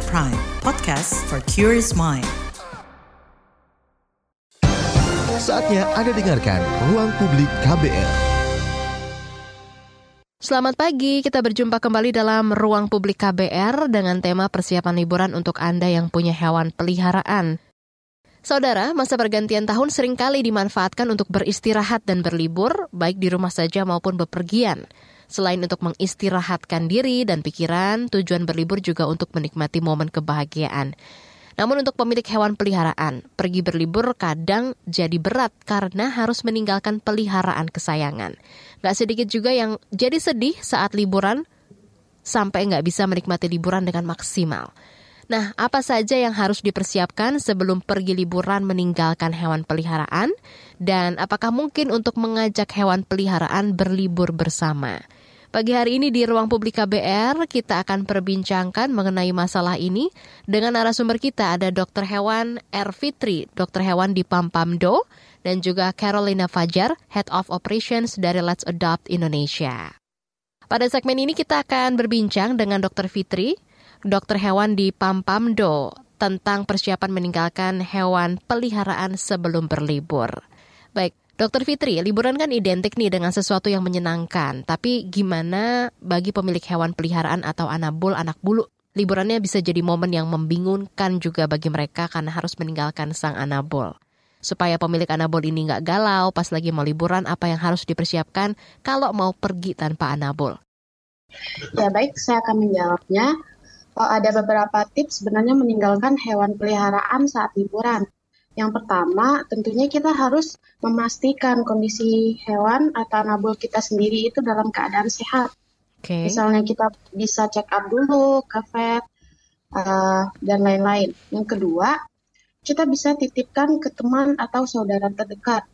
Smart Prime, podcast for curious mind. Saatnya Anda dengarkan Ruang Publik KBR. Selamat pagi, kita berjumpa kembali dalam Ruang Publik KBR dengan tema persiapan liburan untuk Anda yang punya hewan peliharaan. Saudara, masa pergantian tahun sering kali dimanfaatkan untuk beristirahat dan berlibur, baik di rumah saja maupun bepergian. Selain untuk mengistirahatkan diri dan pikiran, tujuan berlibur juga untuk menikmati momen kebahagiaan. Namun untuk pemilik hewan peliharaan, pergi berlibur kadang jadi berat karena harus meninggalkan peliharaan kesayangan. Gak sedikit juga yang jadi sedih saat liburan sampai nggak bisa menikmati liburan dengan maksimal. Nah, apa saja yang harus dipersiapkan sebelum pergi liburan meninggalkan hewan peliharaan? Dan apakah mungkin untuk mengajak hewan peliharaan berlibur bersama? Pagi hari ini di ruang publik KBR kita akan perbincangkan mengenai masalah ini dengan narasumber kita ada Dr. Hewan R. Fitri, Dr. Hewan di Pampamdo, dan juga Carolina Fajar, Head of Operations dari Let's Adopt Indonesia. Pada segmen ini kita akan berbincang dengan Dr. Fitri, Dr. Hewan di Pampamdo, tentang persiapan meninggalkan hewan peliharaan sebelum berlibur. Baik, Dokter Fitri, liburan kan identik nih dengan sesuatu yang menyenangkan. Tapi gimana bagi pemilik hewan peliharaan atau anabul, anak bulu? Liburannya bisa jadi momen yang membingungkan juga bagi mereka karena harus meninggalkan sang anabul. Supaya pemilik anabul ini nggak galau pas lagi mau liburan, apa yang harus dipersiapkan kalau mau pergi tanpa anabul? Ya baik, saya akan menjawabnya. Oh, ada beberapa tips sebenarnya meninggalkan hewan peliharaan saat liburan. Yang pertama, tentunya kita harus memastikan kondisi hewan atau nabul kita sendiri itu dalam keadaan sehat. Okay. Misalnya kita bisa check up dulu ke vet uh, dan lain-lain. Yang kedua, kita bisa titipkan ke teman atau saudara terdekat.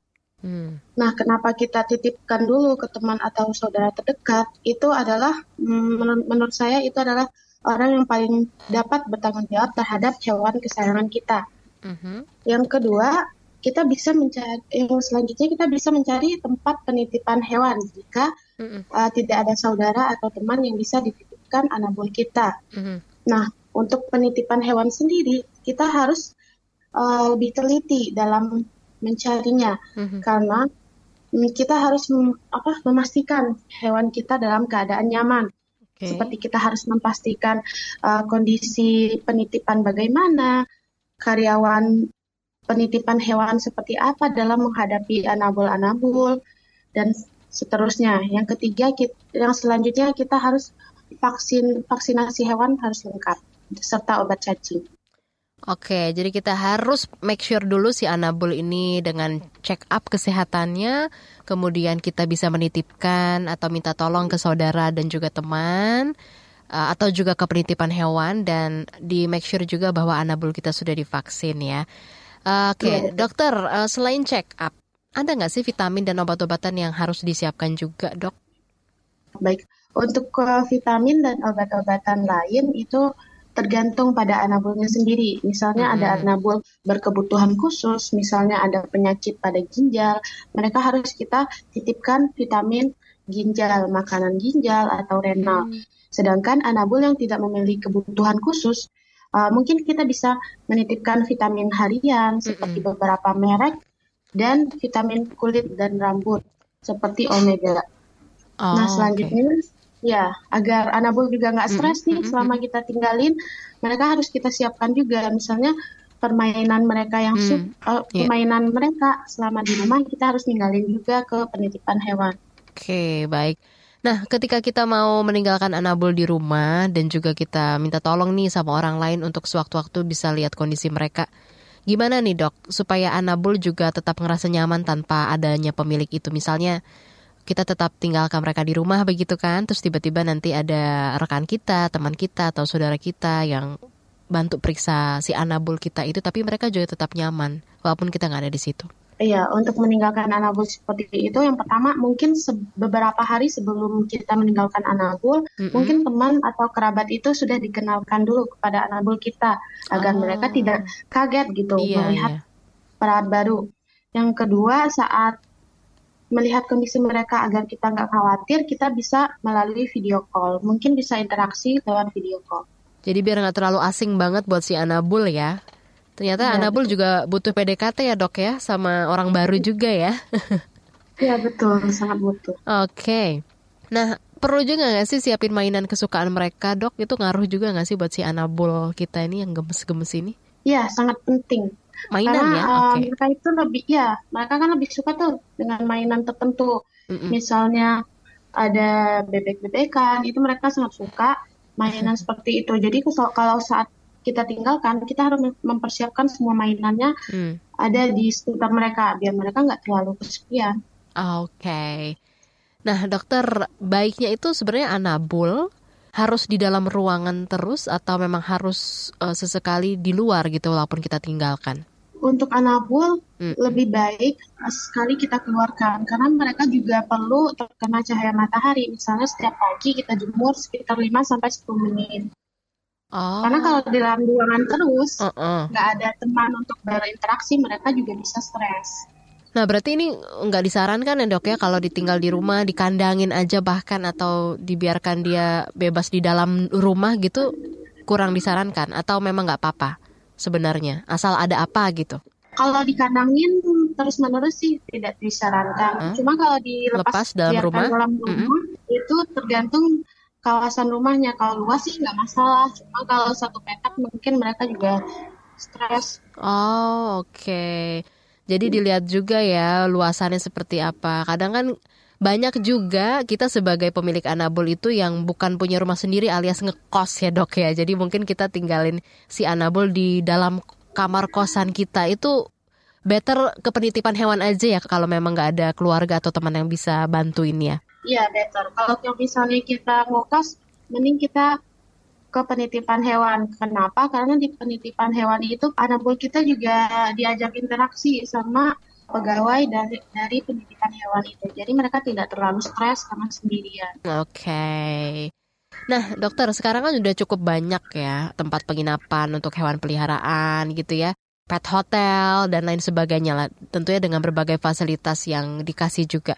Hmm. Nah, kenapa kita titipkan dulu ke teman atau saudara terdekat? Itu adalah mm, menurut saya itu adalah orang yang paling dapat bertanggung jawab terhadap hewan kesayangan kita. Mm-hmm. Yang kedua, kita bisa mencari yang selanjutnya kita bisa mencari tempat penitipan hewan jika mm-hmm. uh, tidak ada saudara atau teman yang bisa dititipkan anak buah kita. Mm-hmm. Nah, untuk penitipan hewan sendiri kita harus uh, lebih teliti dalam mencarinya mm-hmm. karena kita harus mem, apa memastikan hewan kita dalam keadaan nyaman. Okay. Seperti kita harus memastikan uh, kondisi penitipan bagaimana, karyawan penitipan hewan seperti apa dalam menghadapi anabul-anabul dan seterusnya. Yang ketiga, kita, yang selanjutnya kita harus vaksin vaksinasi hewan harus lengkap serta obat cacing. Oke, jadi kita harus make sure dulu si anabul ini dengan check up kesehatannya, kemudian kita bisa menitipkan atau minta tolong ke saudara dan juga teman uh, atau juga ke penitipan hewan dan di make sure juga bahwa anabul kita sudah divaksin ya. Uh, Oke, okay. dokter, uh, selain check up, ada nggak sih vitamin dan obat-obatan yang harus disiapkan juga, dok? Baik, untuk uh, vitamin dan obat-obatan lain itu tergantung pada anabulnya sendiri. Misalnya hmm. ada anabul berkebutuhan khusus, misalnya ada penyakit pada ginjal, mereka harus kita titipkan vitamin ginjal, makanan ginjal atau renal. Hmm. Sedangkan anabul yang tidak memiliki kebutuhan khusus, uh, mungkin kita bisa menitipkan vitamin harian seperti mm -hmm. beberapa merek dan vitamin kulit dan rambut seperti omega. Oh, nah selanjutnya, okay. ya agar anabul juga nggak stres mm -hmm. nih selama kita tinggalin, mereka harus kita siapkan juga, misalnya permainan mereka yang mm, uh, yeah. permainan mereka selama di rumah kita harus ninggalin juga ke penitipan hewan. Oke, okay, baik. Nah, ketika kita mau meninggalkan anabul di rumah dan juga kita minta tolong nih sama orang lain untuk sewaktu-waktu bisa lihat kondisi mereka. Gimana nih dok, supaya anabul juga tetap ngerasa nyaman tanpa adanya pemilik itu? Misalnya kita tetap tinggalkan mereka di rumah begitu kan, terus tiba-tiba nanti ada rekan kita, teman kita, atau saudara kita yang bantu periksa si anabul kita itu, tapi mereka juga tetap nyaman walaupun kita nggak ada di situ. Iya, untuk meninggalkan anabul seperti itu, yang pertama mungkin beberapa hari sebelum kita meninggalkan anabul, mm-hmm. mungkin teman atau kerabat itu sudah dikenalkan dulu kepada anabul kita agar oh. mereka tidak kaget gitu iya, melihat iya. perawat baru. Yang kedua, saat melihat kondisi mereka agar kita nggak khawatir, kita bisa melalui video call. Mungkin bisa interaksi lewat video call. Jadi biar nggak terlalu asing banget buat si Anabul ya. Ternyata Iya, Anabul juga butuh PDKT ya dok ya sama orang baru juga ya. Iya betul, sangat butuh. Oke. Nah perlu juga nggak sih siapin mainan kesukaan mereka dok? Itu ngaruh juga nggak sih buat si Anabul kita ini yang gemes-gemes ini? Iya, sangat penting. Mainan Karena ya, eh, oke. mereka itu lebih, ya, mereka kan lebih suka tuh dengan mainan tertentu. Mm-mm. Misalnya ada bebek-bebekan, itu mereka sangat suka mainan seperti itu. Jadi kalau saat kita tinggalkan, kita harus mem- mempersiapkan semua mainannya Hmm. ada di sekitar mereka, biar mereka nggak terlalu kesepian. Oke. Nah, dokter, baiknya itu sebenarnya anabul harus di dalam ruangan terus atau memang harus eh, sesekali di luar gitu walaupun kita tinggalkan? Untuk anabul, Hmm. lebih baik sekali kita keluarkan, karena mereka juga perlu terkena cahaya matahari. Misalnya setiap pagi kita jemur sekitar 5-10 menit. Oh. Karena kalau di dalam ruangan terus, nggak ada teman untuk berinteraksi, mereka juga bisa stres. Nah, berarti ini nggak disarankan ya dok ya kalau ditinggal di rumah, dikandangin aja bahkan atau dibiarkan dia bebas di dalam rumah gitu kurang disarankan atau memang nggak apa-apa sebenarnya asal ada apa gitu. Kalau dikandangin terus-menerus sih tidak disarankan. Hah? Cuma kalau dilepas Lepas dalam rumah? dalam rumah, itu tergantung kawasan rumahnya. Kalau luas sih nggak masalah. Cuma kalau satu petak mungkin mereka juga stres. Oh, oke. Jadi dilihat juga ya luasannya seperti apa. Kadang kan banyak juga kita sebagai pemilik anabul itu yang bukan punya rumah sendiri alias ngekos ya dok ya. Jadi mungkin kita tinggalin si anabul di dalam kamar kosan kita itu better ke penitipan hewan aja ya kalau memang nggak ada keluarga atau teman yang bisa bantuin ya. Iya, better. Kalau misalnya kita ngokos, mending kita ke penitipan hewan. Kenapa? Karena di penitipan hewan itu anabul kita juga diajak interaksi sama pegawai dari dari penitipan hewan itu. Jadi mereka tidak terlalu stres karena sendirian. Oke. Nah, dokter, sekarang kan udah cukup banyak ya tempat penginapan untuk hewan peliharaan gitu ya. Pet hotel dan lain sebagainya lah. Tentunya dengan berbagai fasilitas yang dikasih juga.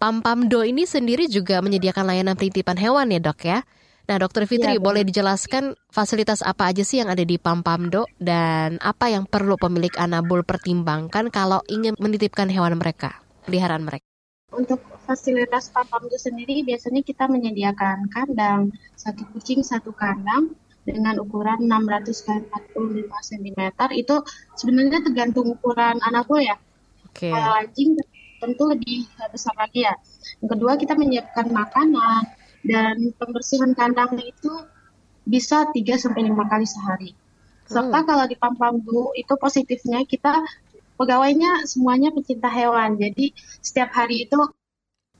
Pampamdo ini sendiri juga menyediakan layanan penitipan hewan ya, Dok ya. Nah, Dokter Fitri, benar. boleh dijelaskan fasilitas apa aja sih yang ada di Pampamdo dan apa yang perlu pemilik anabul pertimbangkan kalau ingin menitipkan hewan mereka, peliharaan mereka? Untuk fasilitas Papamdo sendiri biasanya kita menyediakan kandang, satu kucing satu kandang dengan ukuran 600 kali 45 cm. Itu sebenarnya tergantung ukuran anabul ya. Oke. Kalau anjing tentu lebih besar lagi ya. Yang kedua kita menyiapkan makanan dan pembersihan kandangnya itu bisa 3 sampai 5 kali sehari. Serta kalau di Pampamdu itu positifnya kita pegawainya semuanya pecinta hewan. Jadi setiap hari itu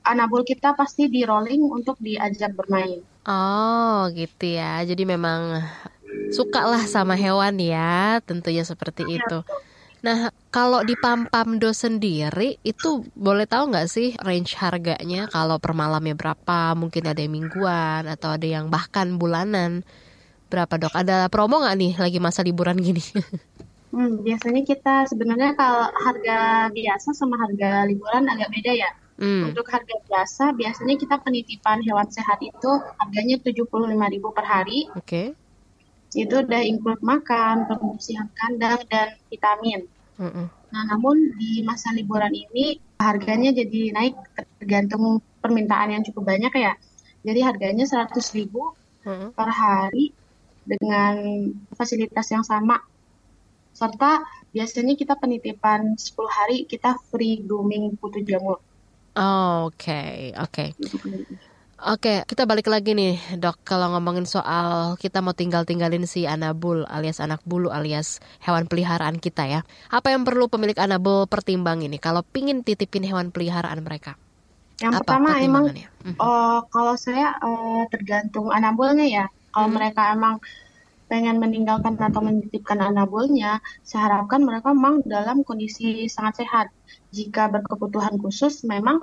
anabul kita pasti di rolling untuk diajak bermain. Oh gitu ya, jadi memang suka lah sama hewan ya, tentunya seperti itu. Nah, kalau di Pampamdo sendiri itu boleh tahu nggak sih range harganya kalau per malamnya berapa? Mungkin ada yang mingguan atau ada yang bahkan bulanan. Berapa dok? Ada promo nggak nih lagi masa liburan gini? Hmm, biasanya kita sebenarnya kalau harga biasa sama harga liburan agak beda ya. Hmm, Untuk harga biasa biasanya kita penitipan hewan sehat itu harganya 75.000 per hari. oke. Itu udah include makan, pembersihan kandang dan vitamin. Mm-mm. Nah, namun di masa liburan ini harganya jadi naik tergantung permintaan yang cukup banyak ya. Jadi harganya 100.000 Mm-mm. per hari dengan fasilitas yang sama. Serta biasanya kita penitipan 10 hari kita free grooming kutu jamur. Oh, Oke, oke. Oke, kita balik lagi nih, dok. Kalau ngomongin soal kita mau tinggal-tinggalin si anabul alias anak bulu alias hewan peliharaan kita ya. Apa yang perlu pemilik anabul pertimbang ini kalau pingin titipin hewan peliharaan mereka? Yang Apa pertama emang oh, kalau saya eh, tergantung anabulnya ya. Kalau Hmm. mereka emang pengen meninggalkan atau menitipkan anabulnya, saya harapkan mereka memang dalam kondisi sangat sehat. Jika berkebutuhan khusus, memang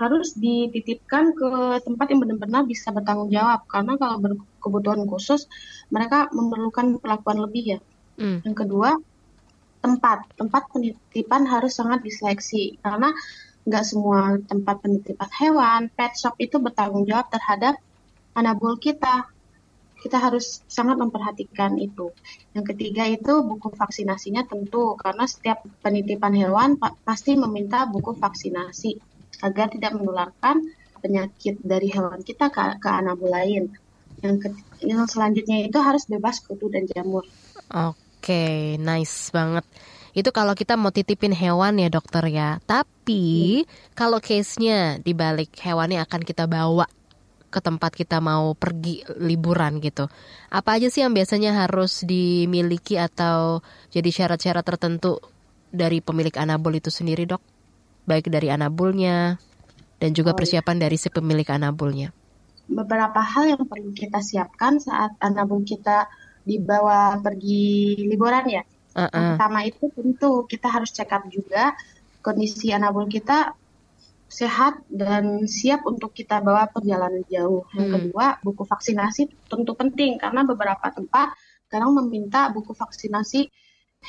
harus dititipkan ke tempat yang benar-benar bisa bertanggung jawab. Karena kalau berkebutuhan khusus, mereka memerlukan perlakuan lebih ya. Hmm. Yang kedua, tempat. Tempat penitipan harus sangat diseleksi. Karena nggak semua tempat penitipan hewan, pet shop itu bertanggung jawab terhadap anabul kita. kita harus sangat memperhatikan itu. Yang ketiga itu buku vaksinasinya tentu karena setiap penitipan hewan pasti meminta buku vaksinasi agar tidak menularkan penyakit dari hewan kita ke, ke anabul lain. Yang, ke, yang selanjutnya itu harus bebas kutu dan jamur. Oke, nice banget. Itu kalau kita mau titipin hewan ya dokter ya. Tapi hmm. kalau case-nya dibalik hewannya akan kita bawa ke tempat kita mau pergi liburan gitu. Apa aja sih yang biasanya harus dimiliki atau jadi syarat-syarat tertentu dari pemilik anabul itu sendiri dok? Baik dari anabulnya dan juga oh, iya. persiapan dari si pemilik anabulnya. Beberapa hal yang perlu kita siapkan saat anabul kita dibawa pergi liburan ya. Uh -uh. Yang pertama itu tentu kita harus check up juga kondisi anabul kita sehat dan siap untuk kita bawa perjalanan jauh. Yang hmm. kedua, buku vaksinasi tentu penting karena beberapa tempat sekarang meminta buku vaksinasi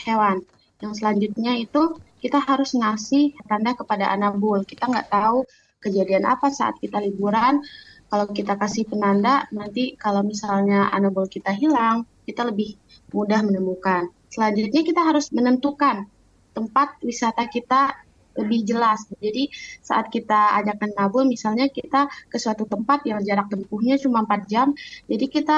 hewan. Yang selanjutnya itu kita harus ngasih tanda kepada anabul. Kita nggak tahu kejadian apa saat kita liburan. Kalau kita kasih penanda, nanti kalau misalnya anabul kita hilang, kita lebih mudah menemukan. Selanjutnya kita harus menentukan tempat wisata kita lebih jelas. Jadi saat kita ajakkan nabul, misalnya kita ke suatu tempat yang jarak tempuhnya cuma 4 jam, jadi kita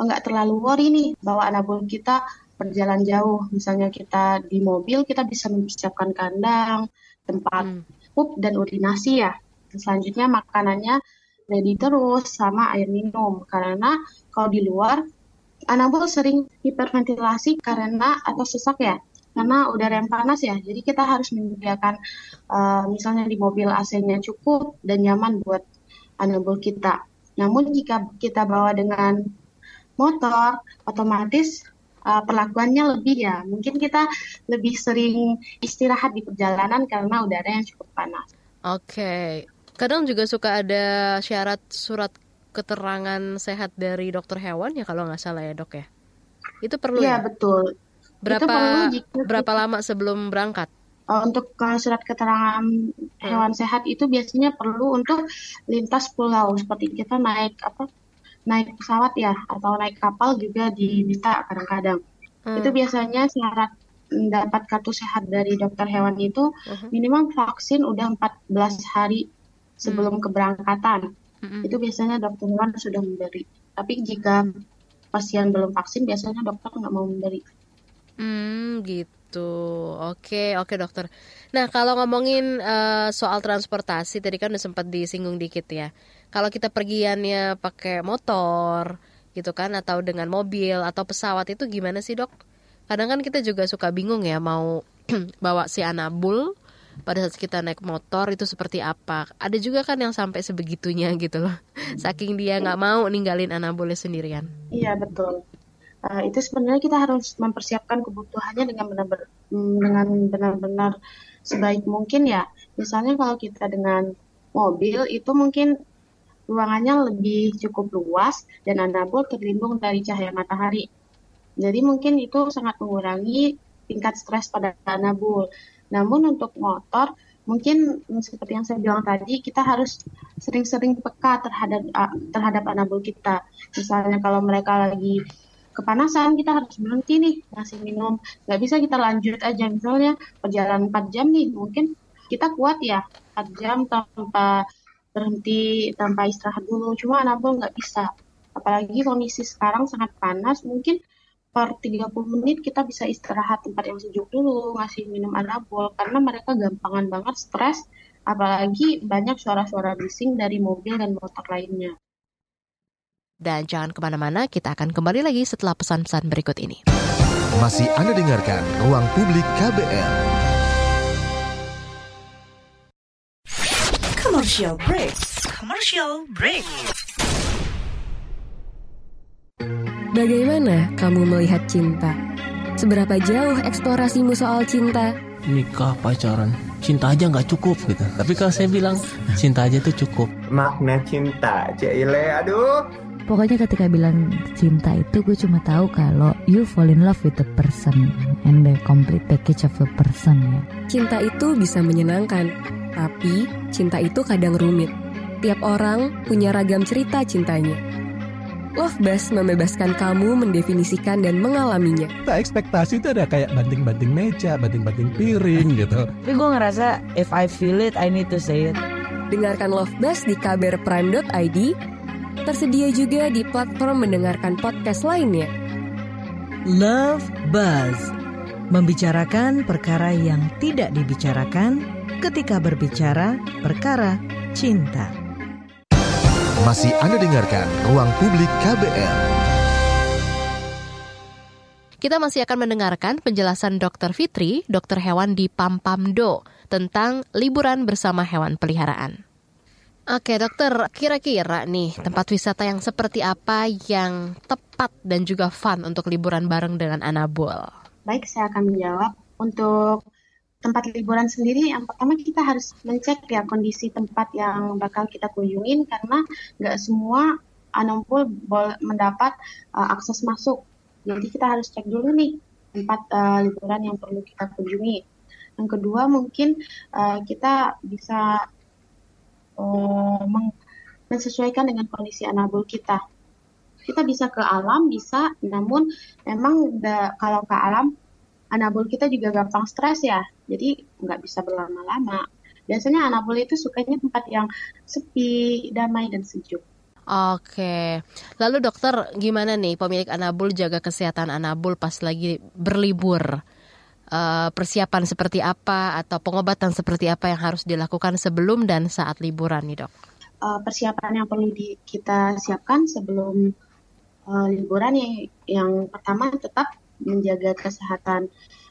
nggak terlalu worry nih bawa nabul kita perjalanan jauh. Misalnya kita di mobil, kita bisa mempersiapkan kandang, tempat hmm. pup dan urinasi ya. Selanjutnya makanannya ready terus sama air minum karena kalau di luar anabul sering hiperventilasi karena atau sesak ya karena udara yang panas ya. Jadi kita harus menyediakan uh, misalnya di mobil AC-nya cukup dan nyaman buat anabul kita. Namun jika kita bawa dengan motor, otomatis uh, perlakuannya lebih ya. Mungkin kita lebih sering istirahat di perjalanan karena udara yang cukup panas. Oke. Okay. Kadang juga suka ada syarat surat keterangan sehat dari dokter hewan ya kalau nggak salah ya dok ya. Itu perlu iya, ya? Betul Berapa berapa lama sebelum berangkat? Uh, untuk uh, surat keterangan hmm. hewan sehat itu biasanya perlu untuk lintas pulau seperti kita naik apa naik pesawat ya atau naik kapal juga diminta kadang-kadang. Hmm. Itu biasanya syarat dapat kartu sehat dari dokter hewan itu uh-huh. minimal vaksin udah 14 hari sebelum hmm. keberangkatan. Hmm. Itu biasanya dokter hewan sudah memberi. Tapi jika pasien belum vaksin biasanya dokter nggak mau memberi. Hmm, gitu. Oke, oke dokter. Nah, kalau ngomongin uh, soal transportasi tadi kan udah sempat disinggung dikit ya. Kalau kita pergiannya pakai motor gitu kan atau dengan mobil atau pesawat itu gimana sih, Dok? Kadang kan kita juga suka bingung ya mau bawa si anabul pada saat kita naik motor itu seperti apa. Ada juga kan yang sampai sebegitunya gitu loh. Saking dia nggak mau ninggalin anabulnya sendirian. Iya, betul uh, itu sebenarnya kita harus mempersiapkan kebutuhannya dengan benar-benar dengan benar-benar sebaik mungkin ya. Misalnya kalau kita dengan mobil itu mungkin ruangannya lebih cukup luas dan anabul terlindung dari cahaya matahari. Jadi mungkin itu sangat mengurangi tingkat stres pada anabul. Namun untuk motor mungkin seperti yang saya bilang tadi kita harus sering-sering peka terhadap terhadap anabul kita. Misalnya kalau mereka lagi kepanasan kita harus berhenti nih ngasih minum nggak bisa kita lanjut aja misalnya perjalanan 4 jam nih mungkin kita kuat ya 4 jam tanpa berhenti tanpa istirahat dulu cuma anabol nggak bisa apalagi kondisi sekarang sangat panas mungkin per 30 menit kita bisa istirahat tempat yang sejuk dulu ngasih minum anabol karena mereka gampangan banget stres apalagi banyak suara-suara bising dari mobil dan motor lainnya dan jangan ke mana-mana, kita akan kembali lagi setelah pesan-pesan berikut ini. Masih Anda dengarkan Ruang Publik KBL. Commercial break. Commercial break. Bagaimana kamu melihat cinta? Seberapa jauh eksplorasimu soal cinta? Nikah, pacaran, cinta aja nggak cukup gitu. Tapi kalau saya bilang cinta aja tuh cukup. Makna cinta, Cile, aduh pokoknya ketika bilang cinta itu gue cuma tahu kalau you fall in love with the person and the complete package of the person ya. Cinta itu bisa menyenangkan, tapi cinta itu kadang rumit. Tiap orang punya ragam cerita cintanya. Love Bus membebaskan kamu mendefinisikan dan mengalaminya. Tak ekspektasi itu ada kayak banting-banting meja, banting-banting piring gitu. Tapi gue ngerasa if I feel it, I need to say it. Dengarkan Love Bus di kbrprime.id. Tersedia juga di platform mendengarkan podcast lainnya. Love Buzz membicarakan perkara yang tidak dibicarakan ketika berbicara perkara cinta. Masih Anda dengarkan Ruang Publik KBR. Kita masih akan mendengarkan penjelasan Dr. Fitri, dokter hewan di Pampamdo, tentang liburan bersama hewan peliharaan. Oke dokter, kira-kira nih tempat wisata yang seperti apa yang tepat dan juga fun untuk liburan bareng dengan Anabul? Baik, saya akan menjawab. Untuk tempat liburan sendiri, yang pertama kita harus mencek ya kondisi tempat yang bakal kita kunjungin karena nggak semua boleh mendapat uh, akses masuk. Jadi kita harus cek dulu nih tempat uh, liburan yang perlu kita kunjungi. Yang kedua mungkin uh, kita bisa uh, mensesuaikan dengan kondisi anabul kita. Kita bisa ke alam, bisa, namun memang kalau ke alam, anabul kita juga gampang stres ya, jadi nggak bisa berlama-lama. Biasanya anabul itu sukanya tempat yang sepi, damai, dan sejuk. Oke, lalu dokter gimana nih pemilik anabul jaga kesehatan anabul pas lagi berlibur? Uh, persiapan seperti apa atau pengobatan seperti apa yang harus dilakukan sebelum dan saat liburan nih dok? Uh, persiapan yang perlu di, kita siapkan sebelum uh, liburan yang, yang pertama tetap menjaga kesehatan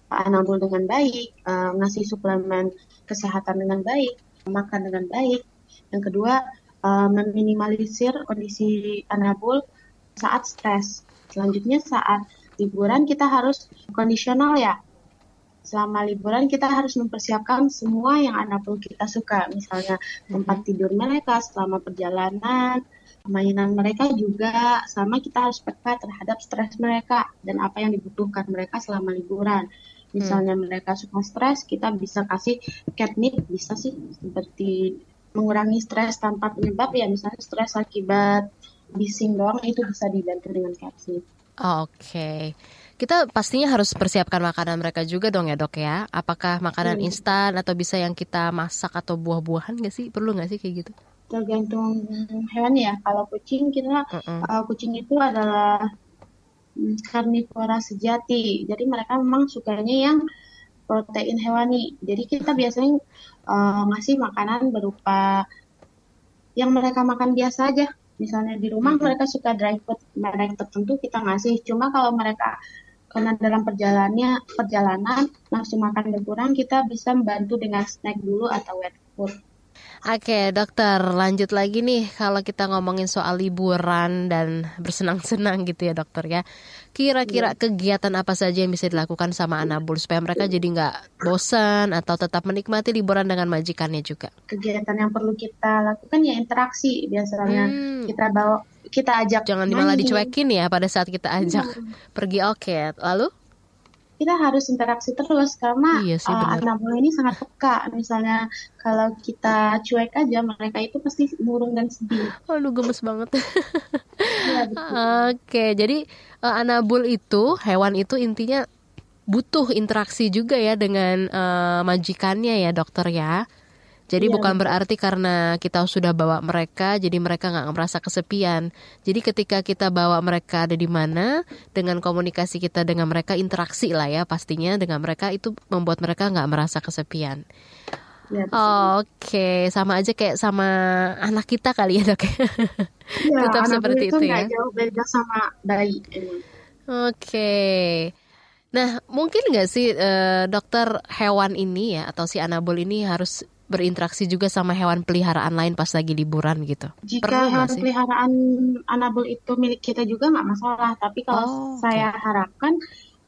anabul dengan baik, uh, ngasih suplemen kesehatan dengan baik, makan dengan baik. Yang kedua uh, meminimalisir kondisi anabul saat stres. Selanjutnya saat liburan kita harus kondisional ya selama liburan kita harus mempersiapkan semua yang anak perlu kita suka, misalnya tempat tidur mereka selama perjalanan, mainan mereka juga, sama kita harus peka terhadap stres mereka dan apa yang dibutuhkan mereka selama liburan. Misalnya hmm. mereka suka stres, kita bisa kasih catnip, bisa sih seperti mengurangi stres tanpa penyebab ya, misalnya stres akibat bising doang itu bisa dibantu dengan catnip. Oke. Okay. Kita pastinya harus persiapkan makanan mereka juga dong ya dok ya. Apakah makanan hmm. instan atau bisa yang kita masak atau buah-buahan nggak sih? Perlu nggak sih kayak gitu? Tergantung hewan ya. Kalau kucing kita uh -uh. Uh, kucing itu adalah mm, karnivora sejati. Jadi mereka memang sukanya yang protein hewani. Jadi kita biasanya uh, ngasih makanan berupa yang mereka makan biasa aja. Misalnya di rumah hmm. mereka suka dry food merek tertentu kita ngasih. Cuma kalau mereka karena dalam perjalanannya perjalanan langsung makan berkurang kita bisa membantu dengan snack dulu atau wet food. Oke dokter lanjut lagi nih kalau kita ngomongin soal liburan dan bersenang-senang gitu ya dokter ya Kira-kira ya. kegiatan apa saja yang bisa dilakukan sama anabul supaya mereka jadi nggak bosan atau tetap menikmati liburan dengan majikannya juga Kegiatan yang perlu kita lakukan ya interaksi biasanya hmm. kita bawa kita ajak jangan malah dicuekin ya pada saat kita ajak hmm. pergi oke okay. lalu kita harus interaksi terus karena iya sih, uh, anak ini sangat peka. Misalnya kalau kita cuek aja mereka itu pasti murung dan sedih. Aduh gemes banget. Ya, oke jadi uh, anabul itu hewan itu intinya butuh interaksi juga ya dengan uh, majikannya ya dokter ya jadi iya, bukan berarti karena kita sudah bawa mereka, jadi mereka nggak merasa kesepian. Jadi ketika kita bawa mereka ada di mana, dengan komunikasi kita dengan mereka, interaksi lah ya pastinya dengan mereka itu membuat mereka nggak merasa kesepian. Ya, Oke, okay. sama aja kayak sama anak kita kali ya dok. Ya, Tetap seperti itu, itu ya. jauh beda sama bayi. Oke. Okay. Nah, mungkin nggak sih uh, dokter hewan ini ya atau si anabol ini harus berinteraksi juga sama hewan peliharaan lain pas lagi liburan gitu? Jika Perlu hewan peliharaan anabul itu milik kita juga nggak masalah, tapi kalau oh, saya okay. harapkan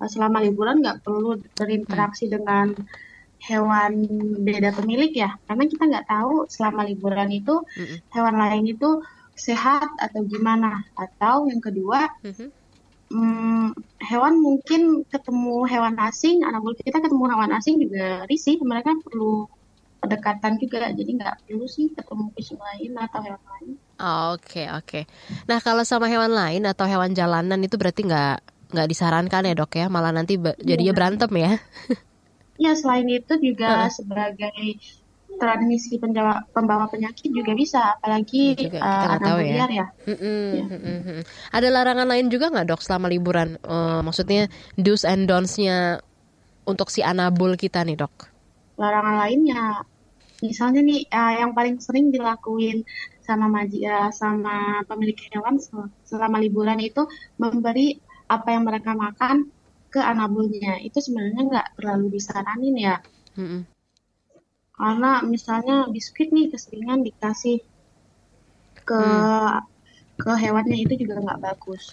eh, selama liburan nggak perlu berinteraksi hmm. dengan hewan beda pemilik ya, karena kita nggak tahu selama liburan itu hmm. hewan lain itu sehat atau gimana, atau yang kedua. Hmm. Hmm, hewan mungkin ketemu hewan asing, anabul kita ketemu hewan asing juga risih, mereka perlu pendekatan juga jadi nggak perlu sih ketemu kucing lain atau hewan lain Oke oke. Nah kalau sama hewan lain atau hewan jalanan itu berarti nggak nggak disarankan ya dok ya, malah nanti be- jadinya Iya. berantem ya. ya selain itu juga Heeh. sebagai transmisi penjawa- pembawa penyakit juga bisa apalagi Juga eh, kita nggak tahu anak ya. liar ya Mm-mm, mm-mm, mm. Ada larangan lain juga nggak dok selama liburan? Eh, maksudnya do's and don'ts-nya untuk si anabul kita nih dok. larangan lainnya misalnya nih eh, yang paling sering dilakuin sama maji eh, sama pemilik hewan sel- selama liburan itu memberi apa yang mereka makan ke anabulnya. Itu sebenarnya nggak terlalu disaranin ya. Mm-mm. karena misalnya biskuit nih keseringan dikasih ke Hmm. ke hewannya itu juga nggak bagus.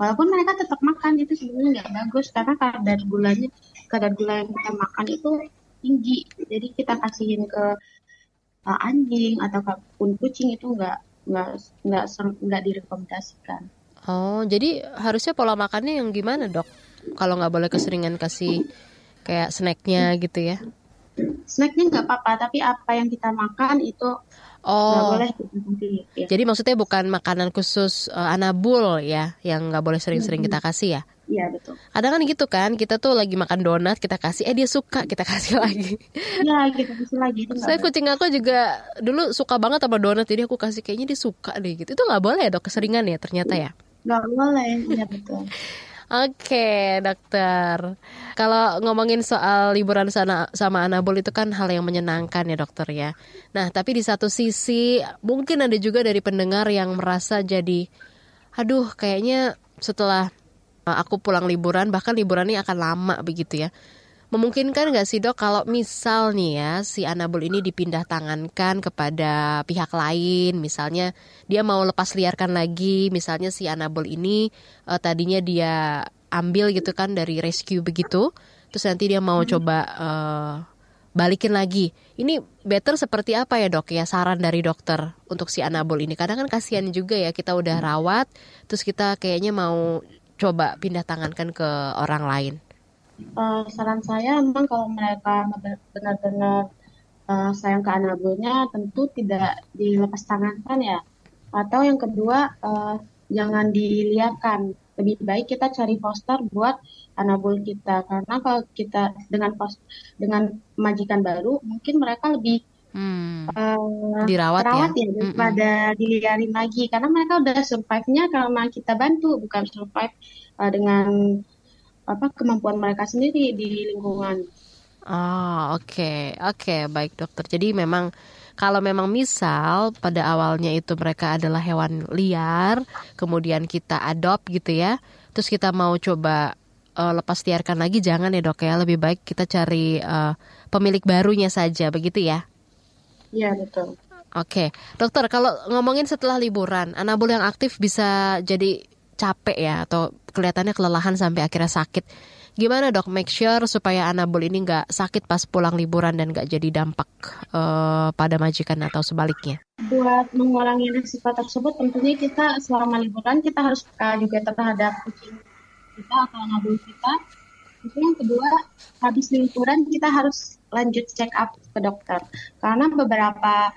Walaupun mereka tetap makan itu sebenarnya nggak bagus. Karena kadar gulanya kadar gula yang kita makan itu tinggi. Jadi kita kasihin ke uh, anjing atau pun kucing itu nggak nggak nggak nggak direkomendasikan Oh jadi harusnya pola makannya yang gimana dok? Kalau nggak boleh keseringan kasih kayak snacknya gitu ya? snacknya nggak apa-apa tapi apa yang kita makan itu nggak Oh. boleh nanti ya. Jadi maksudnya bukan makanan khusus eh, anabul ya, yang nggak boleh sering-sering kita kasih ya? Iya betul Kadang kan gitu kan, kita tuh lagi makan donat, kita kasih, eh dia suka, kita kasih lagi. ya kita kasih lagi itu Saya kucing aku juga dulu suka banget sama donat, jadi aku kasih kayaknya dia suka deh gitu. Itu nggak boleh ya dok, keseringan ya ternyata ya. nggak boleh iya betul Oke, dokter. Kalau ngomongin soal liburan sana sama Anabul itu kan hal yang menyenangkan ya, dokter ya. Nah, tapi di satu sisi mungkin ada juga dari pendengar yang merasa jadi aduh, kayaknya setelah aku pulang liburan bahkan liburan ini akan lama begitu ya. Memungkinkan nggak sih dok kalau misal nih ya si Anabul ini dipindah tangankan kepada pihak lain, misalnya dia mau lepas liarkan lagi, misalnya si Anabul ini eh, tadinya dia ambil gitu kan dari rescue begitu, terus nanti dia mau coba eh, balikin lagi. Ini better seperti apa ya dok ya saran dari dokter untuk si Anabul ini? Kadang kan kasihan juga ya kita udah rawat, terus kita kayaknya mau coba pindah tangankan ke orang lain. Eh, saran saya memang kalau mereka benar-benar eh, sayang ke anabulnya tentu tidak dilepas tangankan ya. Atau yang kedua eh, jangan diliarkan lebih baik kita cari foster buat anabul kita. Karena kalau kita dengan pos dengan majikan baru mungkin mereka lebih Hmm, eh, dirawat ya. terawat ya daripada diliarin lagi karena mereka udah survive-nya karena kita bantu bukan survive eh, dengan apa kemampuan mereka sendiri di lingkungan. Oh, oke. Oke, baik dokter. Jadi memang kalau memang misal pada awalnya itu mereka adalah hewan liar, kemudian kita adopt gitu ya. Terus kita mau coba eh, lepas liarkan lagi jangan ya, Dok ya. Lebih baik kita cari eh, pemilik barunya saja, begitu ya. Iya betul. Oke, dokter, kalau ngomongin setelah liburan, anabul yang aktif bisa jadi capek ya atau kelihatannya kelelahan sampai akhirnya sakit. Gimana dok, make sure supaya anabul ini nggak sakit pas pulang liburan dan nggak jadi dampak eh, pada majikan atau sebaliknya? Buat mengurangi risiko tersebut tentunya kita selama liburan kita harus peka juga terhadap kucing kita atau anabul kita. Itu yang kedua, habis liburan kita harus lanjut check up ke dokter. Karena beberapa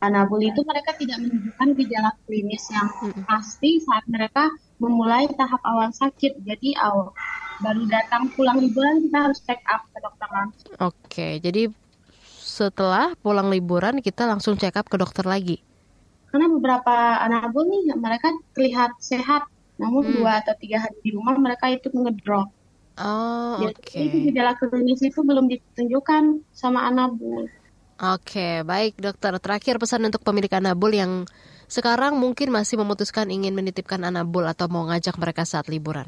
anabul itu mereka tidak menunjukkan gejala klinis yang pasti saat mereka memulai tahap awal sakit. Jadi awal baru datang pulang liburan kita harus check up ke dokter langsung. Oke, jadi setelah pulang liburan kita langsung check up ke dokter lagi. Karena beberapa anabul nih mereka terlihat sehat, namun dua atau tiga hari di rumah mereka itu ngedrop. Oh, Jadi oke. itu gejala klinis itu belum ditunjukkan sama anabul. Oke, baik dokter. Terakhir pesan untuk pemilik anabul yang sekarang mungkin masih memutuskan ingin menitipkan anabul atau mau ngajak mereka saat liburan.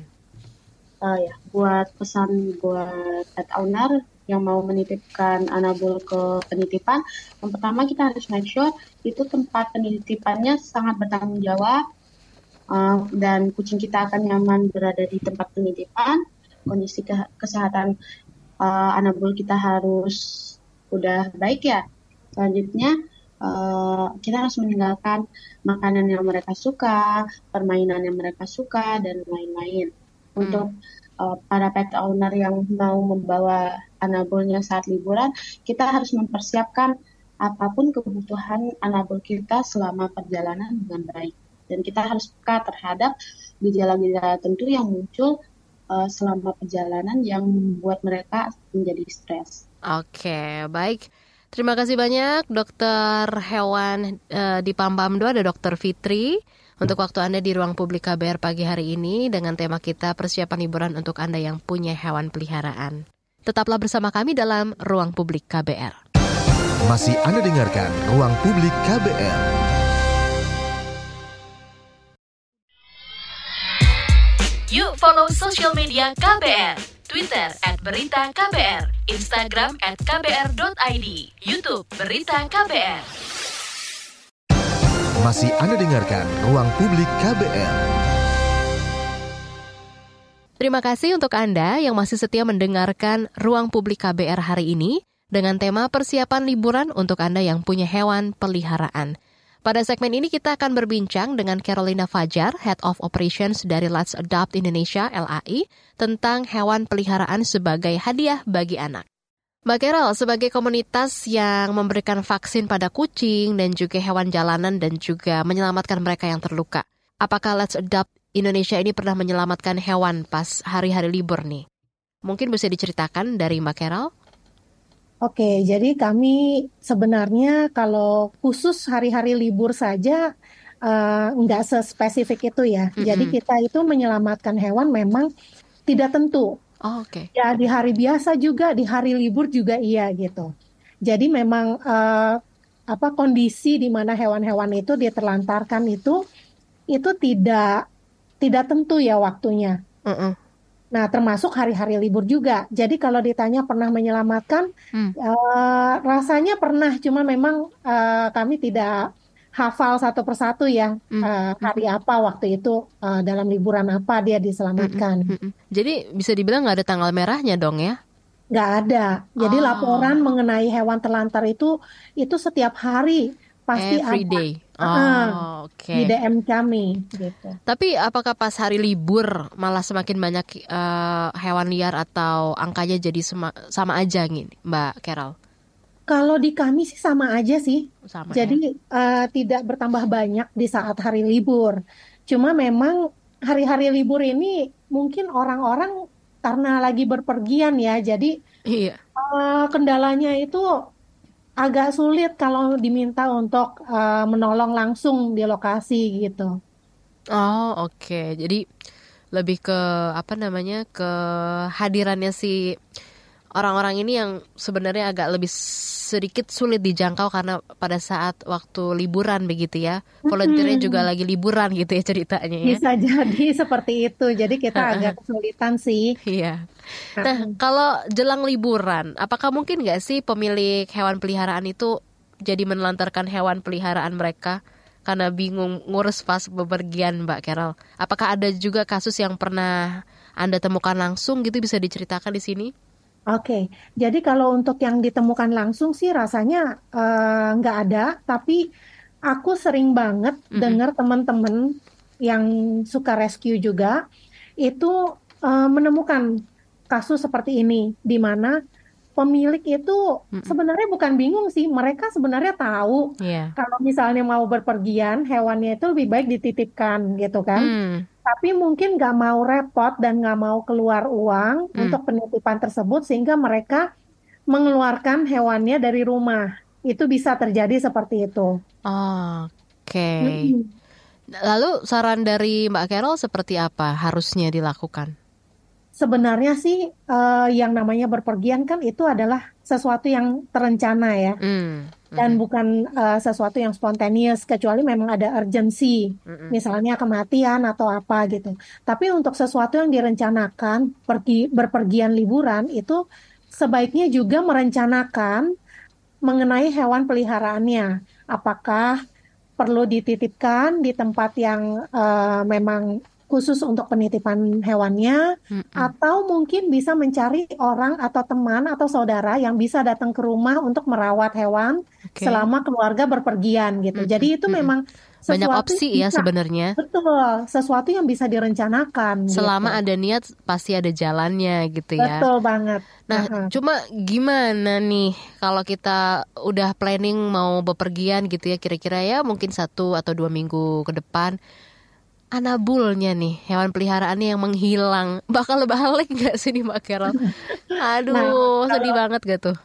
Eh, ya, buat pesan buat pet owner yang mau menitipkan anabul ke penitipan, yang pertama kita harus make sure itu tempat penitipannya sangat bertanggung jawab eh, dan kucing kita akan nyaman berada di tempat penitipan. Kondisi ke- kesehatan eh, anabul kita harus udah baik ya. Selanjutnya eh, kita harus meninggalkan makanan yang mereka suka, permainan yang mereka suka dan lain-lain. Untuk eh, para pet owner yang mau membawa anabulnya saat liburan, kita harus mempersiapkan apa pun kebutuhan anabol kita selama perjalanan dengan baik. Dan kita harus peka terhadap gejala-gejala tertentu yang muncul uh, selama perjalanan yang membuat mereka menjadi stres. Oke, baik. Terima kasih banyak dokter hewan uh, di Pampamdo ada dokter Fitri untuk waktu Anda di ruang publik KBR pagi hari ini dengan tema kita persiapan liburan untuk Anda yang punya hewan peliharaan. Tetaplah bersama kami dalam ruang publik KBR. Masih Anda dengarkan ruang publik KBR. Yuk follow social media KBR Twitter at Berita KBR, Instagram at kbr.id, Youtube Berita KBR. Masih Anda dengarkan Ruang Publik KBR. Terima kasih untuk Anda yang masih setia mendengarkan Ruang Publik KBR hari ini dengan tema persiapan liburan untuk Anda yang punya hewan peliharaan. Pada segmen ini kita akan berbincang dengan Carolina Fajar, Head of Operations dari Let's Adopt Indonesia LAI, tentang hewan peliharaan sebagai hadiah bagi anak. Mbak Carol, sebagai komunitas yang memberikan vaksin pada kucing dan juga hewan jalanan dan juga menyelamatkan mereka yang terluka, apakah Let's Adopt Indonesia ini pernah menyelamatkan hewan pas hari-hari libur nih? Mungkin bisa diceritakan dari Mbak Carol? Oke, jadi kami sebenarnya kalau khusus hari-hari libur saja uh, nggak sespesifik itu ya. Mm -hmm. Jadi kita itu menyelamatkan hewan memang tidak tentu. Oh, Oke. Okay. Ya di hari biasa juga, di hari libur juga iya gitu. Jadi memang uh, apa kondisi di mana hewan-hewan itu diterlantarkan itu itu tidak tidak tentu ya waktunya. Mm -mm. Nah, termasuk hari-hari libur juga. Jadi kalau ditanya pernah menyelamatkan, hmm. uh, rasanya pernah, cuma memang uh, kami tidak hafal satu persatu ya hmm. uh, hari apa waktu itu uh, dalam liburan apa dia diselamatkan. Hmm. Hmm. Jadi bisa dibilang nggak ada tanggal merahnya dong ya? Nggak ada. Jadi oh. laporan mengenai hewan terlantar itu itu setiap hari pasti Every ada. day. Oh, uh, okay. Di DM kami gitu. Tapi apakah pas hari libur malah semakin banyak uh, hewan liar atau angkanya jadi sama, sama aja nih, Mbak Carol? Kalau di kami sih sama aja sih. Sama, jadi ya? uh, tidak bertambah banyak di saat hari libur. Cuma memang hari-hari libur ini mungkin orang-orang karena lagi berpergian ya, jadi iya. uh, kendalanya itu agak sulit kalau diminta untuk uh, menolong langsung di lokasi gitu. Oh oke, okay. jadi lebih ke apa namanya ke hadirannya si orang-orang ini yang sebenarnya agak lebih sedikit sulit dijangkau karena pada saat waktu liburan begitu ya. Volunteernya hmm. juga lagi liburan gitu ya ceritanya ya. Bisa jadi seperti itu. Jadi kita agak kesulitan sih. Iya. Nah, kalau jelang liburan, apakah mungkin nggak sih pemilik hewan peliharaan itu jadi menelantarkan hewan peliharaan mereka karena bingung ngurus pas bepergian Mbak Carol? Apakah ada juga kasus yang pernah Anda temukan langsung gitu bisa diceritakan di sini? Oke, jadi kalau untuk yang ditemukan langsung sih rasanya uh, nggak ada, tapi aku sering banget mm-hmm. dengar teman-teman yang suka rescue juga itu uh, menemukan kasus seperti ini, di mana pemilik itu mm-hmm. sebenarnya bukan bingung sih, mereka sebenarnya tahu yeah. kalau misalnya mau berpergian hewannya itu lebih baik dititipkan gitu kan. Mm tapi mungkin nggak mau repot dan nggak mau keluar uang hmm. untuk penitipan tersebut sehingga mereka mengeluarkan hewannya dari rumah. Itu bisa terjadi seperti itu. Oke. Okay. Hmm. Lalu saran dari Mbak Carol seperti apa harusnya dilakukan? Sebenarnya sih uh, yang namanya berpergian kan itu adalah sesuatu yang terencana ya. Hmm dan mm-hmm. bukan uh, sesuatu yang spontaneous kecuali memang ada urgency mm-hmm. misalnya kematian atau apa gitu tapi untuk sesuatu yang direncanakan pergi berpergian liburan itu sebaiknya juga merencanakan mengenai hewan peliharaannya apakah perlu dititipkan di tempat yang uh, memang khusus untuk penitipan hewannya mm-hmm. atau mungkin bisa mencari orang atau teman atau saudara yang bisa datang ke rumah untuk merawat hewan okay. selama keluarga berpergian gitu. Mm-hmm. Jadi itu mm-hmm. memang banyak opsi ya sebenarnya. Betul, sesuatu yang bisa direncanakan. Selama gitu. ada niat pasti ada jalannya gitu ya. Betul banget. Nah, Heeh. cuma gimana nih kalau kita udah planning mau bepergian gitu ya kira-kira ya mungkin satu atau dua minggu ke depan anabulnya nih hewan peliharaannya yang menghilang bakal balik nggak sih nih Mbak Carol? Aduh, Nah, sedih kalau- banget gak tuh?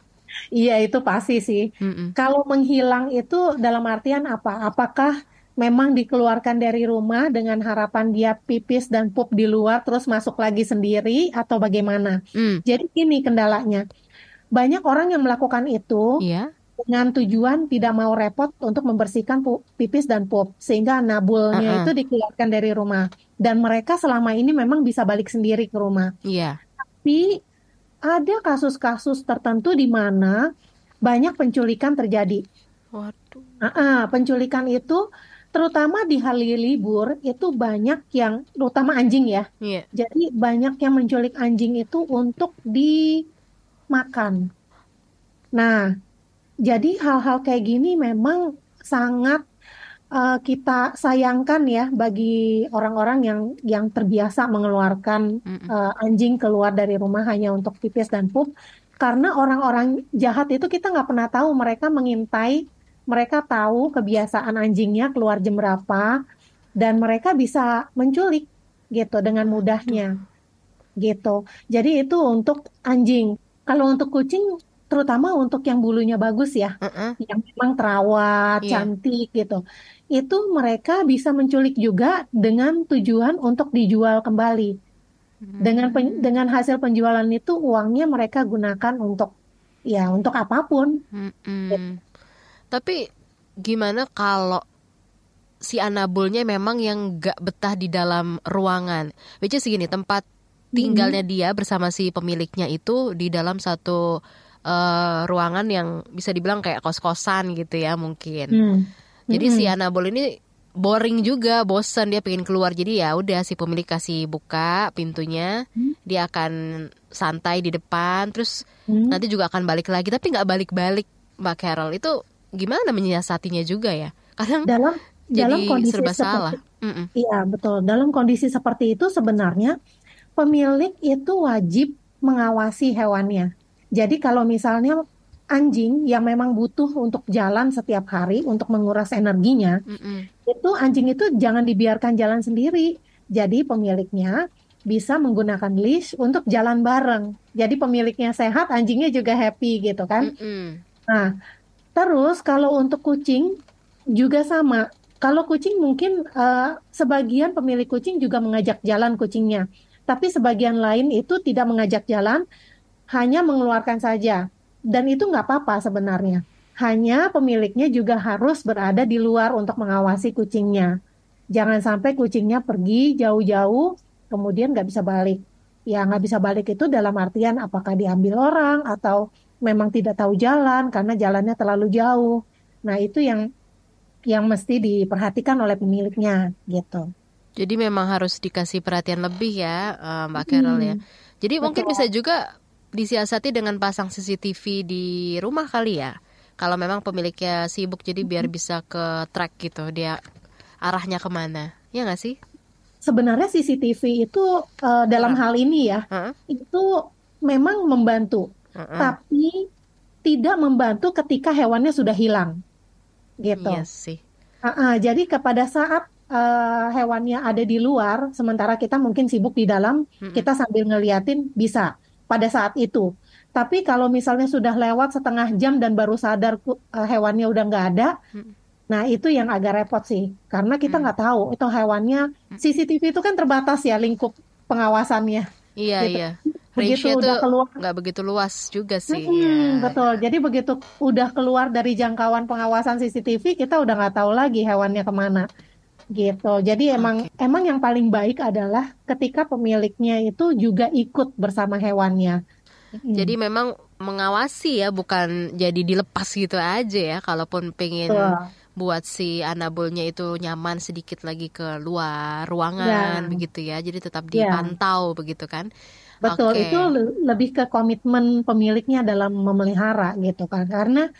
Iya itu pasti sih. Kalau menghilang itu dalam artian apa? Apakah memang dikeluarkan dari rumah dengan harapan dia pipis dan pup di luar terus masuk lagi sendiri atau bagaimana? Hmm. Jadi ini kendalanya. Banyak orang yang melakukan itu Iya. Dengan tujuan tidak mau repot untuk membersihkan pipis dan pup sehingga nabulnya Uh-uh. itu dikeluarkan dari rumah. Dan mereka selama ini memang bisa balik sendiri ke rumah. Iya. Tapi ada kasus-kasus tertentu di mana banyak penculikan terjadi. Waduh. Ah, ah, penculikan itu terutama di hari libur itu banyak yang terutama anjing ya. Iya. Jadi banyak yang menculik anjing itu untuk dimakan. Nah, jadi hal-hal kayak gini memang sangat eh, kita sayangkan ya bagi orang-orang yang yang terbiasa mengeluarkan eh, anjing keluar dari rumah hanya untuk pipis dan pup. Karena orang-orang jahat itu kita nggak pernah tahu mereka mengintai, mereka tahu kebiasaan anjingnya keluar jam berapa, dan mereka bisa menculik gitu dengan mudahnya gitu. Jadi itu untuk anjing. Kalau untuk kucing, terutama untuk yang bulunya bagus ya, yang memang terawat, Iya. cantik gitu, itu mereka bisa menculik juga dengan tujuan untuk dijual kembali. Dengan pen- dengan hasil penjualan itu uangnya mereka gunakan untuk ya untuk apa pun. Mm-mm. Tapi gimana kalau si anabulnya memang yang gak betah di dalam ruangan? Which is gini, tempat tinggalnya dia bersama si pemiliknya itu di dalam satu eh, ruangan yang bisa dibilang kayak kos-kosan gitu ya mungkin. Hmm. Jadi si Mm-mm. anabul ini boring juga, bosan dia pengen keluar. Jadi ya udah si pemilik kasih buka pintunya, dia akan santai di depan, terus Hmm. nanti juga akan balik lagi. Tapi nggak balik-balik Mbak Carol itu gimana menyiasatinya juga ya? Kadang dalam dalam jadi kondisi serba seperti salah. Iya, betul. Dalam kondisi seperti itu sebenarnya pemilik itu wajib mengawasi hewannya. Jadi kalau misalnya anjing yang memang butuh untuk jalan setiap hari untuk menguras energinya, Mm-mm. itu anjing itu jangan dibiarkan jalan sendiri. Jadi pemiliknya bisa menggunakan leash untuk jalan bareng. Jadi pemiliknya sehat, anjingnya juga happy gitu kan. Mm-mm. Nah, terus kalau untuk kucing juga sama. Kalau kucing mungkin eh, sebagian pemilik kucing juga mengajak jalan kucingnya, tapi sebagian lain itu tidak mengajak jalan, hanya mengeluarkan saja. Dan itu nggak apa-apa sebenarnya. Hanya pemiliknya juga harus berada di luar untuk mengawasi kucingnya. Jangan sampai kucingnya pergi jauh-jauh, kemudian nggak bisa balik. Ya nggak bisa balik itu dalam artian apakah diambil orang atau memang tidak tahu jalan karena jalannya terlalu jauh. Nah itu yang yang mesti diperhatikan oleh pemiliknya gitu. Jadi memang harus dikasih perhatian lebih ya eh, Mbak Carol ya. Hmm, Jadi mungkin betul. bisa juga disiasati dengan pasang CCTV di rumah kali ya. Kalau memang pemiliknya sibuk jadi biar bisa ke track gitu dia arahnya ke mana. Ya nggak sih? Sebenarnya CCTV itu eh, dalam hal ini ya, itu memang membantu, Heeh. tapi tidak membantu ketika hewannya sudah hilang, gitu. Iya sih. Ah, ah, jadi kepada saat eh, hewannya ada di luar, sementara kita mungkin sibuk di dalam, Mm-mm. kita sambil ngeliatin bisa pada saat itu. Tapi kalau misalnya sudah lewat setengah jam dan baru sadar eh, hewannya udah nggak ada, nah itu yang agak repot sih, karena kita nggak tahu itu hewannya CCTV itu kan terbatas ya lingkup pengawasannya. Iya Gitu. iya. Begitu udah keluar nggak begitu luas juga sih. Hmm, ya. betul. Jadi begitu udah keluar dari jangkauan pengawasan CCTV, kita udah nggak tahu lagi hewannya ke mana. Gitu. Jadi emang emang yang paling baik adalah ketika pemiliknya itu juga ikut bersama hewannya. Jadi memang mengawasi ya, bukan jadi dilepas gitu aja ya. Kalaupun pengen Betul. buat si anabulnya itu nyaman sedikit lagi ke luar ruangan Ya. begitu ya. Jadi tetap Ya. dipantau begitu kan. Betul, Oke. itu le- lebih ke komitmen pemiliknya dalam memelihara gitu kan. Karena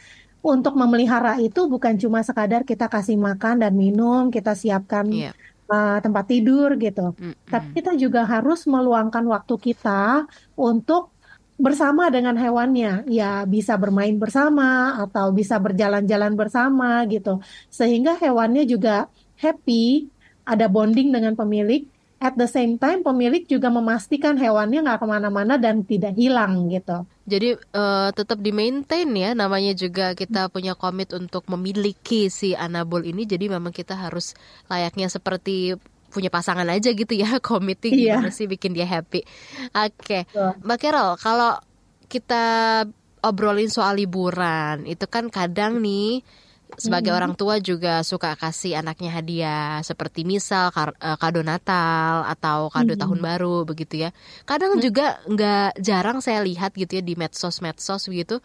untuk memelihara itu bukan cuma sekadar kita kasih makan dan minum, kita siapkan yeah. uh, tempat tidur gitu. Mm -hmm. Tapi kita juga harus meluangkan waktu kita untuk bersama dengan hewannya, ya bisa bermain bersama atau bisa berjalan-jalan bersama gitu. Sehingga hewannya juga happy, ada bonding dengan pemilik at the same time pemilik juga memastikan hewannya nggak ke mana-mana dan tidak hilang gitu. Jadi uh, tetap di maintain ya, namanya juga kita punya komit untuk memiliki si anabol ini. Jadi memang kita harus layaknya seperti punya pasangan aja gitu ya, committing iya. gimana sih bikin dia happy. Oke, okay. Mbak Carol, kalau kita obrolin soal liburan, itu kan kadang nih sebagai hmm. orang tua juga suka kasih anaknya hadiah seperti misal eh, kado Natal atau kado hmm. tahun baru begitu ya. Kadang hmm. juga nggak jarang saya lihat gitu ya di medsos-medsos begitu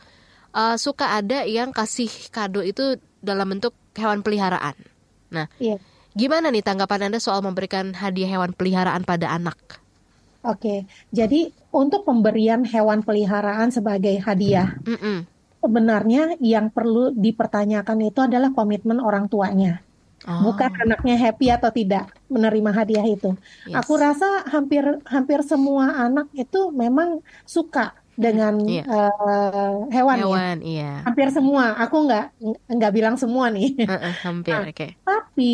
uh, suka ada yang kasih kado itu dalam bentuk hewan peliharaan. Nah, yeah. gimana nih tanggapan Anda soal memberikan hadiah hewan peliharaan pada anak? Oke, jadi untuk pemberian hewan peliharaan sebagai hadiah, mm -mm sebenarnya yang perlu dipertanyakan itu adalah komitmen orang tuanya. Oh. Bukan anaknya happy atau tidak menerima hadiah itu. Yes. Aku rasa hampir hampir semua anak itu memang suka dengan yeah. Iya. uh, hewan, hewan ya. Iya. Hampir semua. Aku nggak nggak bilang semua nih. Uh -uh, hampir. Nah, Okay. Tapi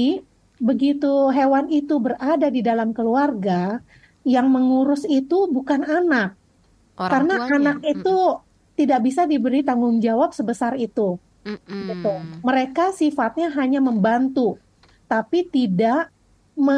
begitu hewan itu berada di dalam keluarga, yang mengurus itu bukan anak. Orang Karena tuanya. anak itu tidak bisa diberi tanggung jawab sebesar itu. Mm-mm. Gitu. Mereka sifatnya hanya membantu, tapi tidak me,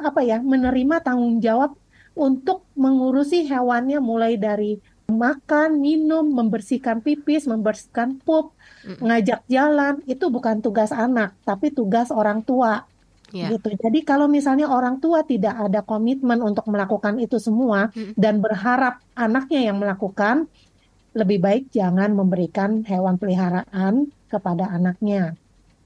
apa ya menerima tanggung jawab untuk mengurusi hewannya mulai dari makan, minum, membersihkan pipis, membersihkan pup, mm. ngajak jalan itu bukan tugas anak, tapi tugas orang tua. Yeah. gitu. Jadi kalau misalnya orang tua tidak ada komitmen untuk melakukan itu semua mm. dan berharap anaknya yang melakukan, lebih baik jangan memberikan hewan peliharaan kepada anaknya.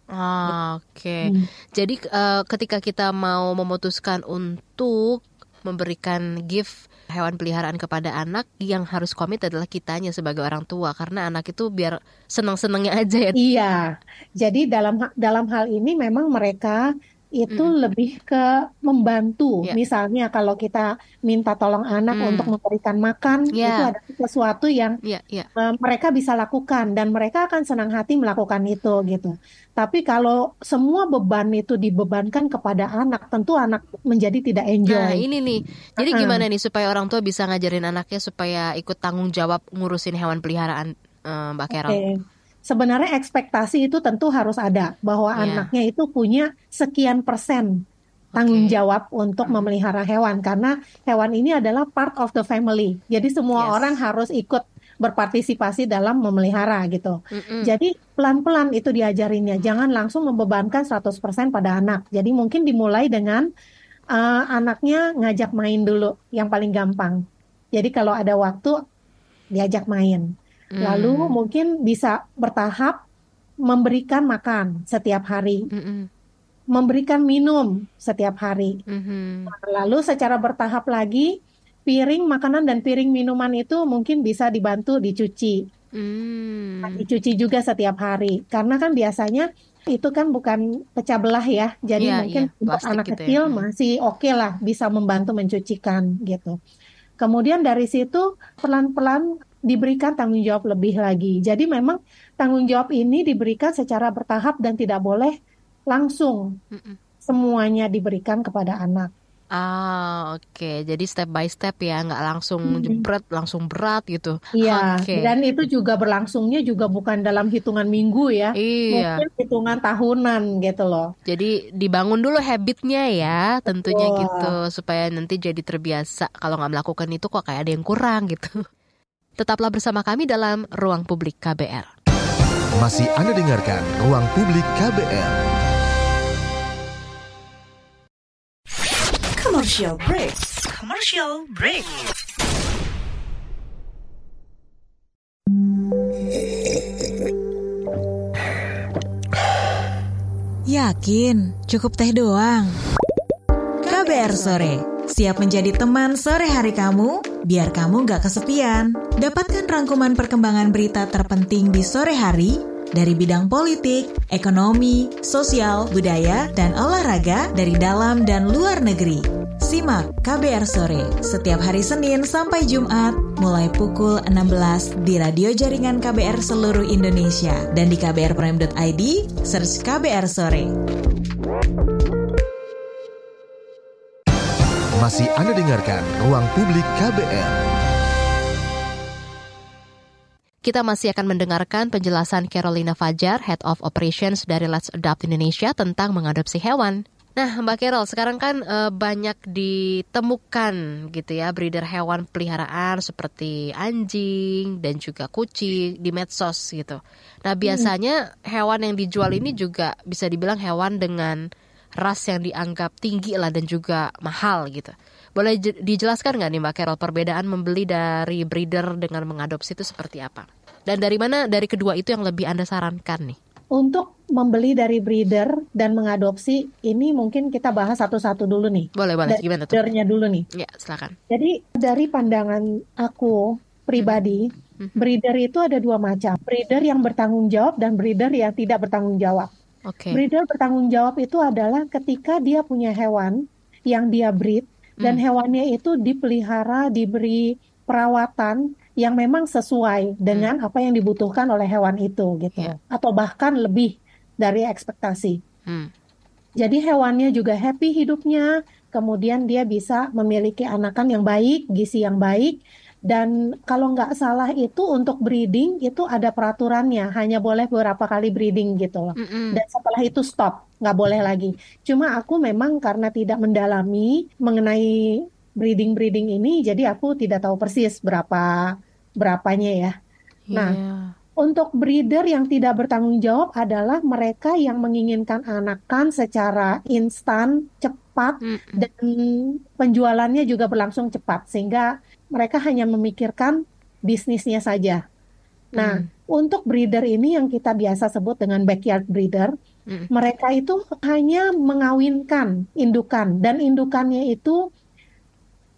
Ah, Oke, okay. hmm. jadi uh, ketika kita mau memutuskan untuk memberikan gift hewan peliharaan kepada anak yang harus komit adalah kitanya sebagai orang tua karena anak itu biar senang-senangnya aja ya. Iya. Jadi dalam dalam hal ini memang mereka itu mm. lebih ke membantu. Yeah. Misalnya kalau kita minta tolong anak mm. untuk memberikan makan, yeah. itu ada sesuatu yang yeah, yeah. Uh, mereka bisa lakukan dan mereka akan senang hati melakukan itu gitu. Tapi kalau semua beban itu dibebankan kepada anak, tentu anak menjadi tidak enjoy. Nah ini nih, jadi uh gimana nih supaya orang tua bisa ngajarin anaknya supaya ikut tanggung jawab ngurusin hewan peliharaan, uh, Mbak Carol? Okay sebenarnya ekspektasi itu tentu harus ada bahwa yeah. anaknya itu punya sekian persen tanggung okay. jawab untuk memelihara hewan karena hewan ini adalah part of the family. Jadi semua yes. orang harus ikut berpartisipasi dalam memelihara gitu. Mm -mm. Jadi pelan-pelan itu diajarinnya. Jangan langsung membebankan 100% pada anak. Jadi mungkin dimulai dengan uh, anaknya ngajak main dulu yang paling gampang. Jadi kalau ada waktu diajak main. Hmm. Lalu mungkin bisa bertahap memberikan makan setiap hari. Hmm. Memberikan minum setiap hari. Hmm. Lalu secara bertahap lagi piring makanan dan piring minuman itu mungkin bisa dibantu dicuci. Hmm. Dicuci juga setiap hari. Karena kan biasanya itu kan bukan pecah belah ya. Jadi yeah, mungkin yeah. untuk anak gitu ya. kecil ya. masih oke okay lah bisa membantu mencucikan gitu. Kemudian dari situ pelan-pelan diberikan tanggung jawab lebih lagi. Jadi memang tanggung jawab ini diberikan secara bertahap dan tidak boleh langsung semuanya diberikan kepada anak. Ah, oke. Okay. Jadi step by step ya, nggak langsung hmm. jebret, langsung berat gitu. Iya. Okay. Dan itu juga berlangsungnya juga bukan dalam hitungan minggu ya. Iya. Mungkin hitungan tahunan gitu loh. Jadi dibangun dulu habitnya ya, tentunya Betul. gitu supaya nanti jadi terbiasa. Kalau nggak melakukan itu kok kayak ada yang kurang gitu. Tetaplah bersama kami dalam Ruang Publik KBR. Masih Anda dengarkan Ruang Publik KBR. Commercial break. Commercial break. Yakin, cukup teh doang. KBR sore Siap menjadi teman sore hari kamu? Biar kamu gak kesepian. Dapatkan rangkuman perkembangan berita terpenting di sore hari dari bidang politik, ekonomi, sosial, budaya, dan olahraga dari dalam dan luar negeri. Simak KBR Sore setiap hari Senin sampai Jumat mulai pukul 16 di radio jaringan KBR seluruh Indonesia dan di kbrprime.id search KBR Sore. Masih Anda dengarkan Ruang Publik KBR. Kita masih akan mendengarkan penjelasan Carolina Fajar, Head of Operations dari Let's Adopt Indonesia tentang mengadopsi hewan. Nah, Mbak Carol, sekarang kan e, banyak ditemukan gitu ya breeder hewan peliharaan seperti anjing dan juga kucing di medsos gitu. Nah, hmm. biasanya hmm. hewan yang dijual ini juga bisa dibilang hewan dengan ras yang dianggap tinggi lah dan juga mahal gitu. Boleh dijelaskan nggak nih Mbak Carol perbedaan membeli dari breeder dengan mengadopsi itu seperti apa? Dan dari mana dari kedua itu yang lebih Anda sarankan nih? Untuk membeli dari breeder dan mengadopsi, ini mungkin kita bahas satu-satu dulu nih. Boleh, boleh. Gimana tuh? Breedernya dulu nih. Ya, silakan. Jadi dari pandangan aku pribadi, hmm. breeder itu ada dua macam. Breeder yang bertanggung jawab dan breeder yang tidak bertanggung jawab. Okay. Breeder bertanggung jawab itu adalah ketika dia punya hewan yang dia breed hmm. dan hewannya itu dipelihara, diberi perawatan yang memang sesuai dengan hmm. apa yang dibutuhkan oleh hewan itu gitu yeah. atau bahkan lebih dari ekspektasi. Hmm. Jadi hewannya juga happy hidupnya, kemudian dia bisa memiliki anakan yang baik, gizi yang baik, dan kalau nggak salah itu untuk breeding itu ada peraturannya, hanya boleh beberapa kali breeding gitu loh. Mm -hmm. Dan setelah itu stop, nggak boleh lagi. Cuma aku memang karena tidak mendalami mengenai breeding-breeding ini, jadi aku tidak tahu persis berapa berapanya ya. Nah, yeah. untuk breeder yang tidak bertanggung jawab adalah mereka yang menginginkan anakan secara instan, cepat, mm -hmm. dan penjualannya juga berlangsung cepat, sehingga mereka hanya memikirkan bisnisnya saja. Nah, mm. untuk breeder ini yang kita biasa sebut dengan backyard breeder, mm. mereka itu hanya mengawinkan indukan, dan indukannya itu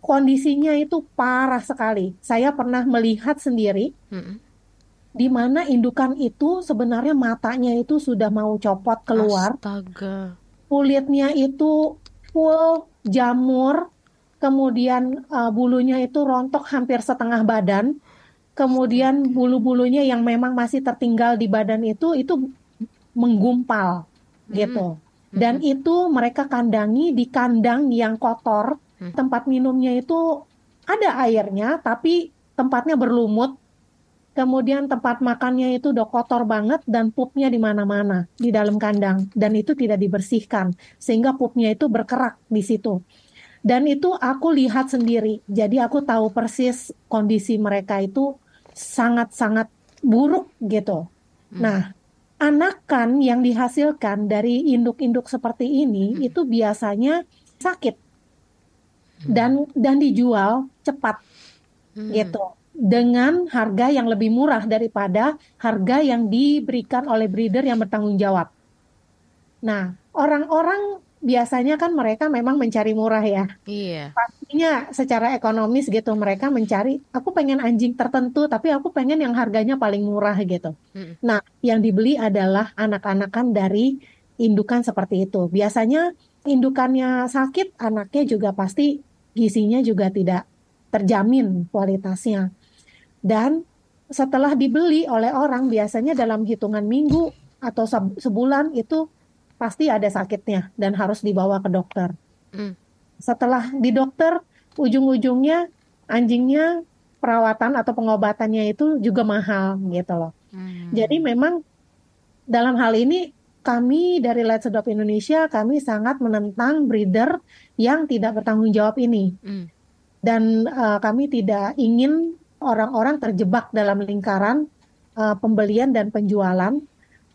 kondisinya itu parah sekali. Saya pernah melihat sendiri hmm. di mana indukan itu sebenarnya matanya itu sudah mau copot keluar. Astaga. Kulitnya itu full jamur, kemudian uh, bulunya itu rontok hampir setengah badan. Kemudian bulu-bulunya yang memang masih tertinggal di badan itu itu menggumpal hmm. gitu. Dan hmm. itu mereka kandangi di kandang yang kotor Hmm. Tempat minumnya itu ada airnya, tapi tempatnya berlumut. Kemudian tempat makannya itu udah kotor banget dan pupnya di mana-mana di dalam kandang dan itu tidak dibersihkan sehingga pupnya itu berkerak di situ. Dan itu aku lihat sendiri. Jadi aku tahu persis kondisi mereka itu sangat-sangat buruk gitu. Hmm. Nah, anakan yang dihasilkan dari induk-induk seperti ini hmm. itu biasanya sakit dan dan dijual cepat hmm. gitu dengan harga yang lebih murah daripada harga yang diberikan oleh breeder yang bertanggung jawab. Nah, orang-orang biasanya kan mereka memang mencari murah ya. Iya. Pastinya secara ekonomis gitu mereka mencari aku pengen anjing tertentu tapi aku pengen yang harganya paling murah gitu. Hmm. Nah, yang dibeli adalah anak-anakan dari indukan seperti itu. Biasanya indukannya sakit, anaknya juga pasti gizinya juga tidak terjamin kualitasnya. Dan setelah dibeli oleh orang biasanya dalam hitungan minggu atau sebulan itu pasti ada sakitnya dan harus dibawa ke dokter. Mm. Setelah di dokter ujung-ujungnya anjingnya perawatan atau pengobatannya itu juga mahal gitu loh. Mm. Jadi memang dalam hal ini kami dari Let's Adopt Indonesia kami sangat menentang breeder yang tidak bertanggung jawab ini. Mm. Dan uh, kami tidak ingin orang-orang terjebak dalam lingkaran uh, pembelian dan penjualan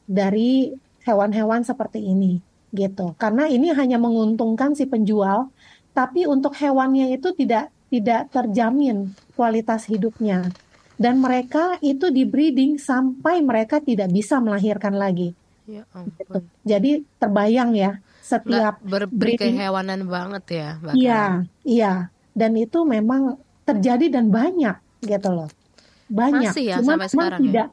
dari hewan-hewan seperti ini gitu. Karena ini hanya menguntungkan si penjual, tapi untuk hewannya itu tidak tidak terjamin kualitas hidupnya. Dan mereka itu di breeding sampai mereka tidak bisa melahirkan lagi. Ya Gitu. Jadi terbayang ya setiap Nggak berberi kehewanan banget ya. Iya, iya. Dan itu memang terjadi dan banyak gitu loh. Banyak. Masih ya Cuma sampai sekarang ya?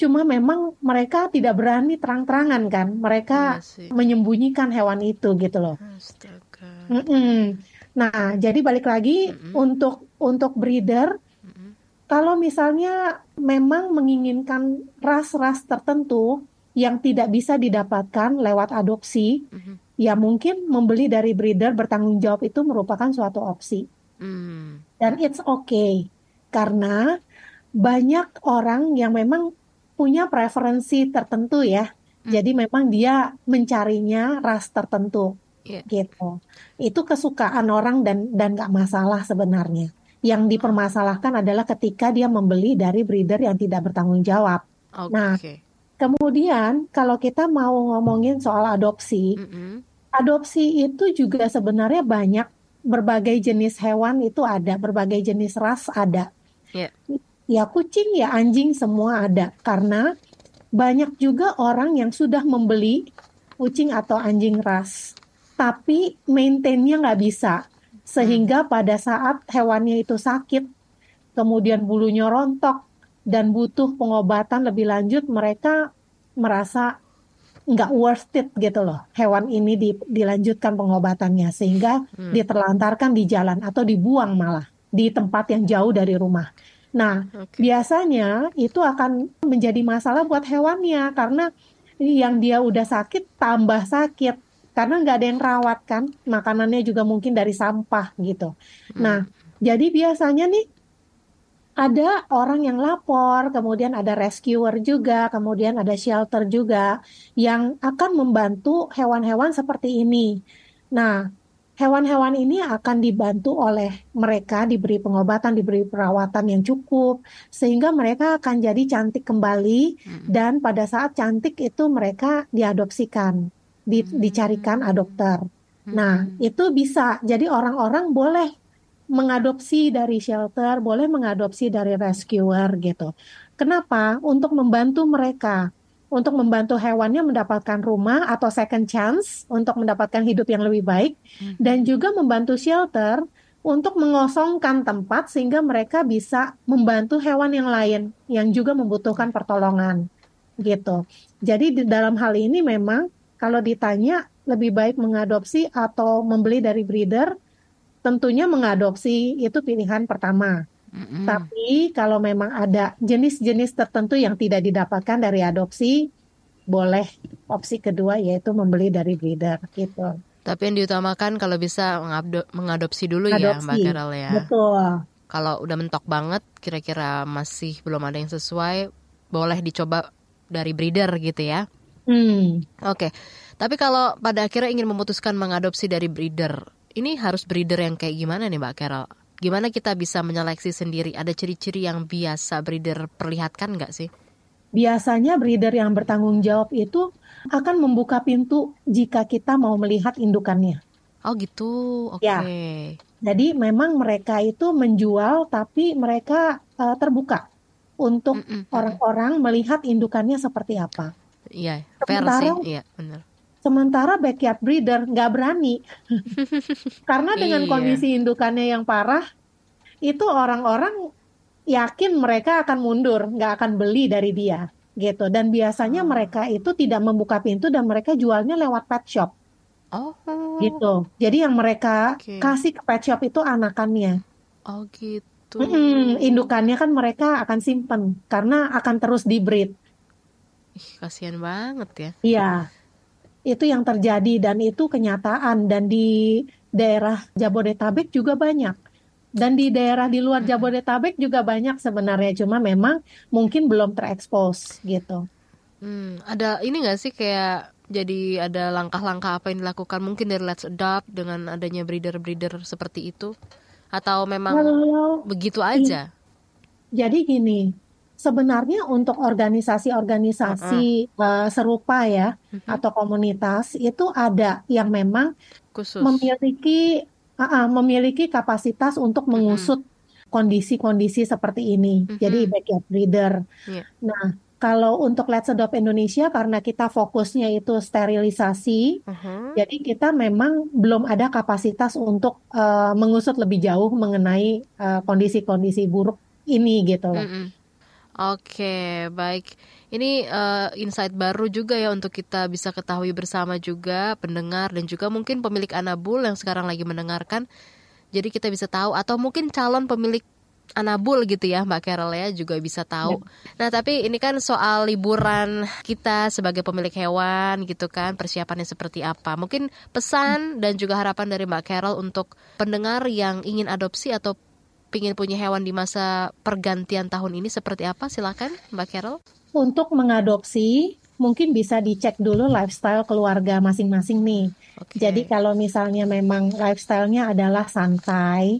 Cuma memang mereka tidak berani terang-terangan kan, mereka Iya menyembunyikan hewan itu gitu loh. Mm-mm. Nah, jadi balik lagi untuk untuk breeder, kalau misalnya memang menginginkan ras-ras tertentu yang tidak bisa didapatkan lewat adopsi, ya mungkin membeli dari breeder bertanggung jawab itu merupakan suatu opsi. Hmm. Dan it's okay karena banyak orang yang memang punya preferensi tertentu ya. Jadi memang dia mencarinya ras tertentu Iya. gitu. Itu kesukaan orang dan dan nggak masalah sebenarnya. Yang dipermasalahkan adalah ketika dia membeli dari breeder yang tidak bertanggung jawab. Oke. Nah, kemudian kalau kita mau ngomongin soal adopsi, adopsi itu juga sebenarnya banyak berbagai jenis hewan itu ada, berbagai jenis ras ada. Iya. Ya kucing, ya anjing semua ada. Karena banyak juga orang yang sudah membeli kucing atau anjing ras, tapi maintainnya nggak bisa. Sehingga pada saat hewannya itu sakit, kemudian bulunya rontok, dan butuh pengobatan lebih lanjut, mereka merasa nggak worth it gitu loh. Hewan ini di- dilanjutkan pengobatannya, sehingga Hmm. diterlantarkan di jalan atau dibuang malah di tempat yang jauh dari rumah. Nah, biasanya itu akan menjadi masalah buat hewannya karena yang dia udah sakit tambah sakit karena nggak ada yang rawat kan, makanannya juga mungkin dari sampah gitu. Nah, jadi biasanya nih ada orang yang lapor, kemudian ada rescuer juga, kemudian ada shelter juga yang akan membantu hewan-hewan seperti ini. Nah, hewan-hewan ini akan dibantu oleh mereka diberi pengobatan, diberi perawatan yang cukup sehingga mereka akan jadi cantik kembali dan pada saat cantik itu mereka diadopsikan, di- dicarikan adopter. Nah, itu bisa. Jadi orang-orang boleh mengadopsi dari shelter, boleh mengadopsi dari rescuer gitu. Kenapa? Untuk membantu mereka, untuk membantu hewannya mendapatkan rumah atau second chance untuk mendapatkan hidup yang lebih baik, dan juga membantu shelter untuk mengosongkan tempat sehingga mereka bisa membantu hewan yang lain yang juga membutuhkan pertolongan gitu. Jadi di dalam hal ini memang kalau ditanya lebih baik mengadopsi atau membeli dari breeder, tentunya mengadopsi itu pilihan pertama. Tapi kalau memang ada jenis-jenis tertentu yang tidak didapatkan dari adopsi, boleh opsi kedua yaitu membeli dari breeder gitu. Tapi yang diutamakan kalau bisa mengadopsi dulu ya Mbak Adopsi, Carol ya. betul. Kalau udah mentok banget, kira-kira masih belum ada yang sesuai, boleh dicoba dari breeder gitu ya. Hmm. Oke, tapi kalau pada akhirnya ingin memutuskan mengadopsi dari breeder, ini harus breeder yang kayak gimana nih Mbak Carol? Gimana kita bisa menyeleksi sendiri? Ada ciri-ciri yang biasa breeder perlihatkan nggak sih? Biasanya breeder yang bertanggung jawab itu akan membuka pintu jika kita mau melihat indukannya. Oh gitu, oke. Ya. Jadi memang mereka itu menjual tapi mereka eh, terbuka untuk orang-orang melihat indukannya seperti apa. Iya, fair Sementara- sih, iya benar. Sementara backyard breeder nggak berani karena dengan Iya. kondisi indukannya yang parah itu orang-orang yakin mereka akan mundur, nggak akan beli dari dia gitu. Dan biasanya mereka itu tidak membuka pintu dan mereka jualnya lewat pet shop. Oh, gitu. Jadi yang mereka Oke. kasih ke pet shop itu anakannya. oh gitu. Mm-mm, indukannya kan mereka akan simpen karena akan terus di-breed. Ih, kasihan banget ya. Iya, itu yang terjadi dan itu kenyataan dan di daerah Jabodetabek juga banyak. Dan di daerah di luar Jabodetabek juga banyak sebenarnya, cuma memang mungkin belum terekspos gitu. Hmm, ada ini nggak sih kayak jadi ada langkah-langkah apa yang dilakukan mungkin dari Let's Adopt dengan adanya breeder-breeder seperti itu atau memang Kalau begitu aja? Jadi gini, sebenarnya untuk organisasi-organisasi eh, serupa ya atau komunitas itu ada yang memang Khusus. memiliki ah, ah, memiliki kapasitas untuk mengusut kondisi-kondisi seperti ini. Jadi backyard breeder. Iya. Nah, kalau untuk Let's Adopt Indonesia karena kita fokusnya itu sterilisasi, Mhm. jadi kita memang belum ada kapasitas untuk eh, mengusut lebih jauh mengenai eh, kondisi-kondisi buruk ini gitu loh. Oke, baik. Ini uh, insight baru juga ya untuk kita bisa ketahui bersama juga pendengar dan juga mungkin pemilik Anabul yang sekarang lagi mendengarkan. Jadi kita bisa tahu atau mungkin calon pemilik Anabul gitu ya Mbak Carol ya juga bisa tahu. Ya. Nah tapi ini kan soal liburan kita sebagai pemilik hewan gitu kan persiapannya seperti apa. Mungkin pesan dan juga harapan dari Mbak Carol untuk pendengar yang ingin adopsi atau ingin punya hewan di masa pergantian tahun ini seperti apa? Silakan Mbak Carol. Untuk mengadopsi mungkin bisa dicek dulu lifestyle keluarga masing-masing nih. Okay. Jadi kalau misalnya memang lifestyle-nya adalah santai,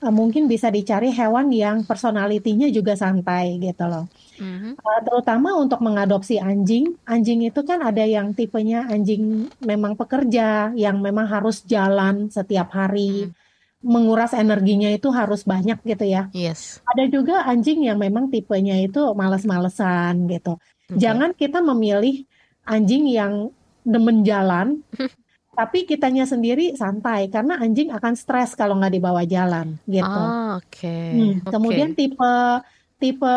eh, mungkin bisa dicari hewan yang personalitinya juga santai gitu loh. Mm-hmm. Uh, terutama untuk mengadopsi anjing, anjing itu kan ada yang tipenya anjing memang pekerja, yang memang harus jalan setiap hari. Mm menguras energinya itu harus banyak gitu ya. Yes. Ada juga anjing yang memang tipenya itu males-malesan gitu. Okay. Jangan kita memilih anjing yang demen jalan, tapi kitanya sendiri santai karena anjing akan stres kalau nggak dibawa jalan gitu. Oh, Oke. Okay. Hmm, okay. Kemudian tipe tipe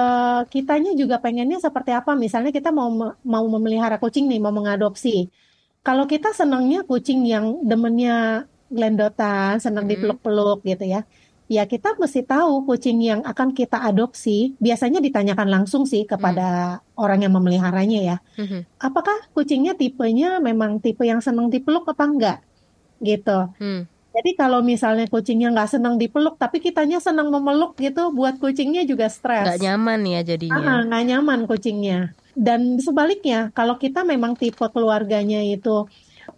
kitanya juga pengennya seperti apa? Misalnya kita mau mau memelihara kucing nih, mau mengadopsi. Kalau kita senangnya kucing yang demennya gelendotan, senang mm-hmm. dipeluk-peluk gitu ya. Ya kita mesti tahu kucing yang akan kita adopsi biasanya ditanyakan langsung sih kepada mm. orang yang memeliharanya ya. Mm-hmm. Apakah kucingnya tipenya memang tipe yang senang dipeluk apa enggak? Gitu. Mm. Jadi kalau misalnya kucingnya nggak senang dipeluk, tapi kitanya senang memeluk gitu, buat kucingnya juga stres. Nggak nyaman ya jadinya. Ah, nggak nyaman kucingnya. Dan sebaliknya, kalau kita memang tipe keluarganya itu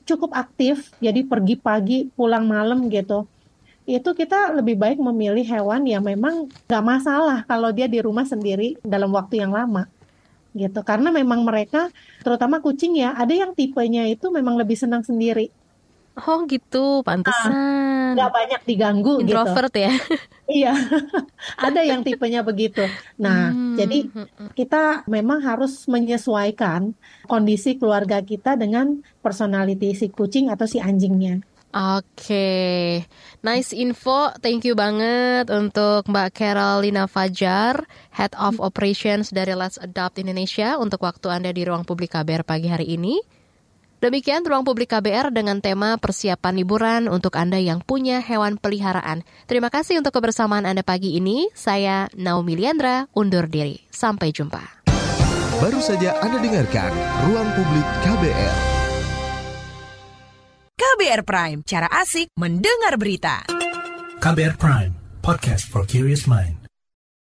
cukup aktif, jadi pergi pagi, pulang malam gitu. Itu kita lebih baik memilih hewan yang memang gak masalah kalau dia di rumah sendiri dalam waktu yang lama gitu. Karena memang mereka, terutama kucing ya, ada yang tipenya itu memang lebih senang sendiri. Oh gitu, pantesan. Nah, gak banyak diganggu gitu. Introvert gitu. ya? iya, ada yang tipenya begitu. Nah, hmm. jadi kita memang harus menyesuaikan kondisi keluarga kita dengan personality si kucing atau si anjingnya. Oke, okay. nice info. Thank you banget untuk Mbak Carolina Fajar, Head of Operations dari Let's Adopt Indonesia untuk waktu Anda di ruang publik KBR pagi hari ini. Demikian ruang publik KBR dengan tema persiapan liburan untuk Anda yang punya hewan peliharaan. Terima kasih untuk kebersamaan Anda pagi ini. Saya Naomi Liandra, undur diri. Sampai jumpa. Baru saja Anda dengarkan Ruang Publik KBR. KBR Prime, cara asik mendengar berita. KBR Prime, podcast for curious mind.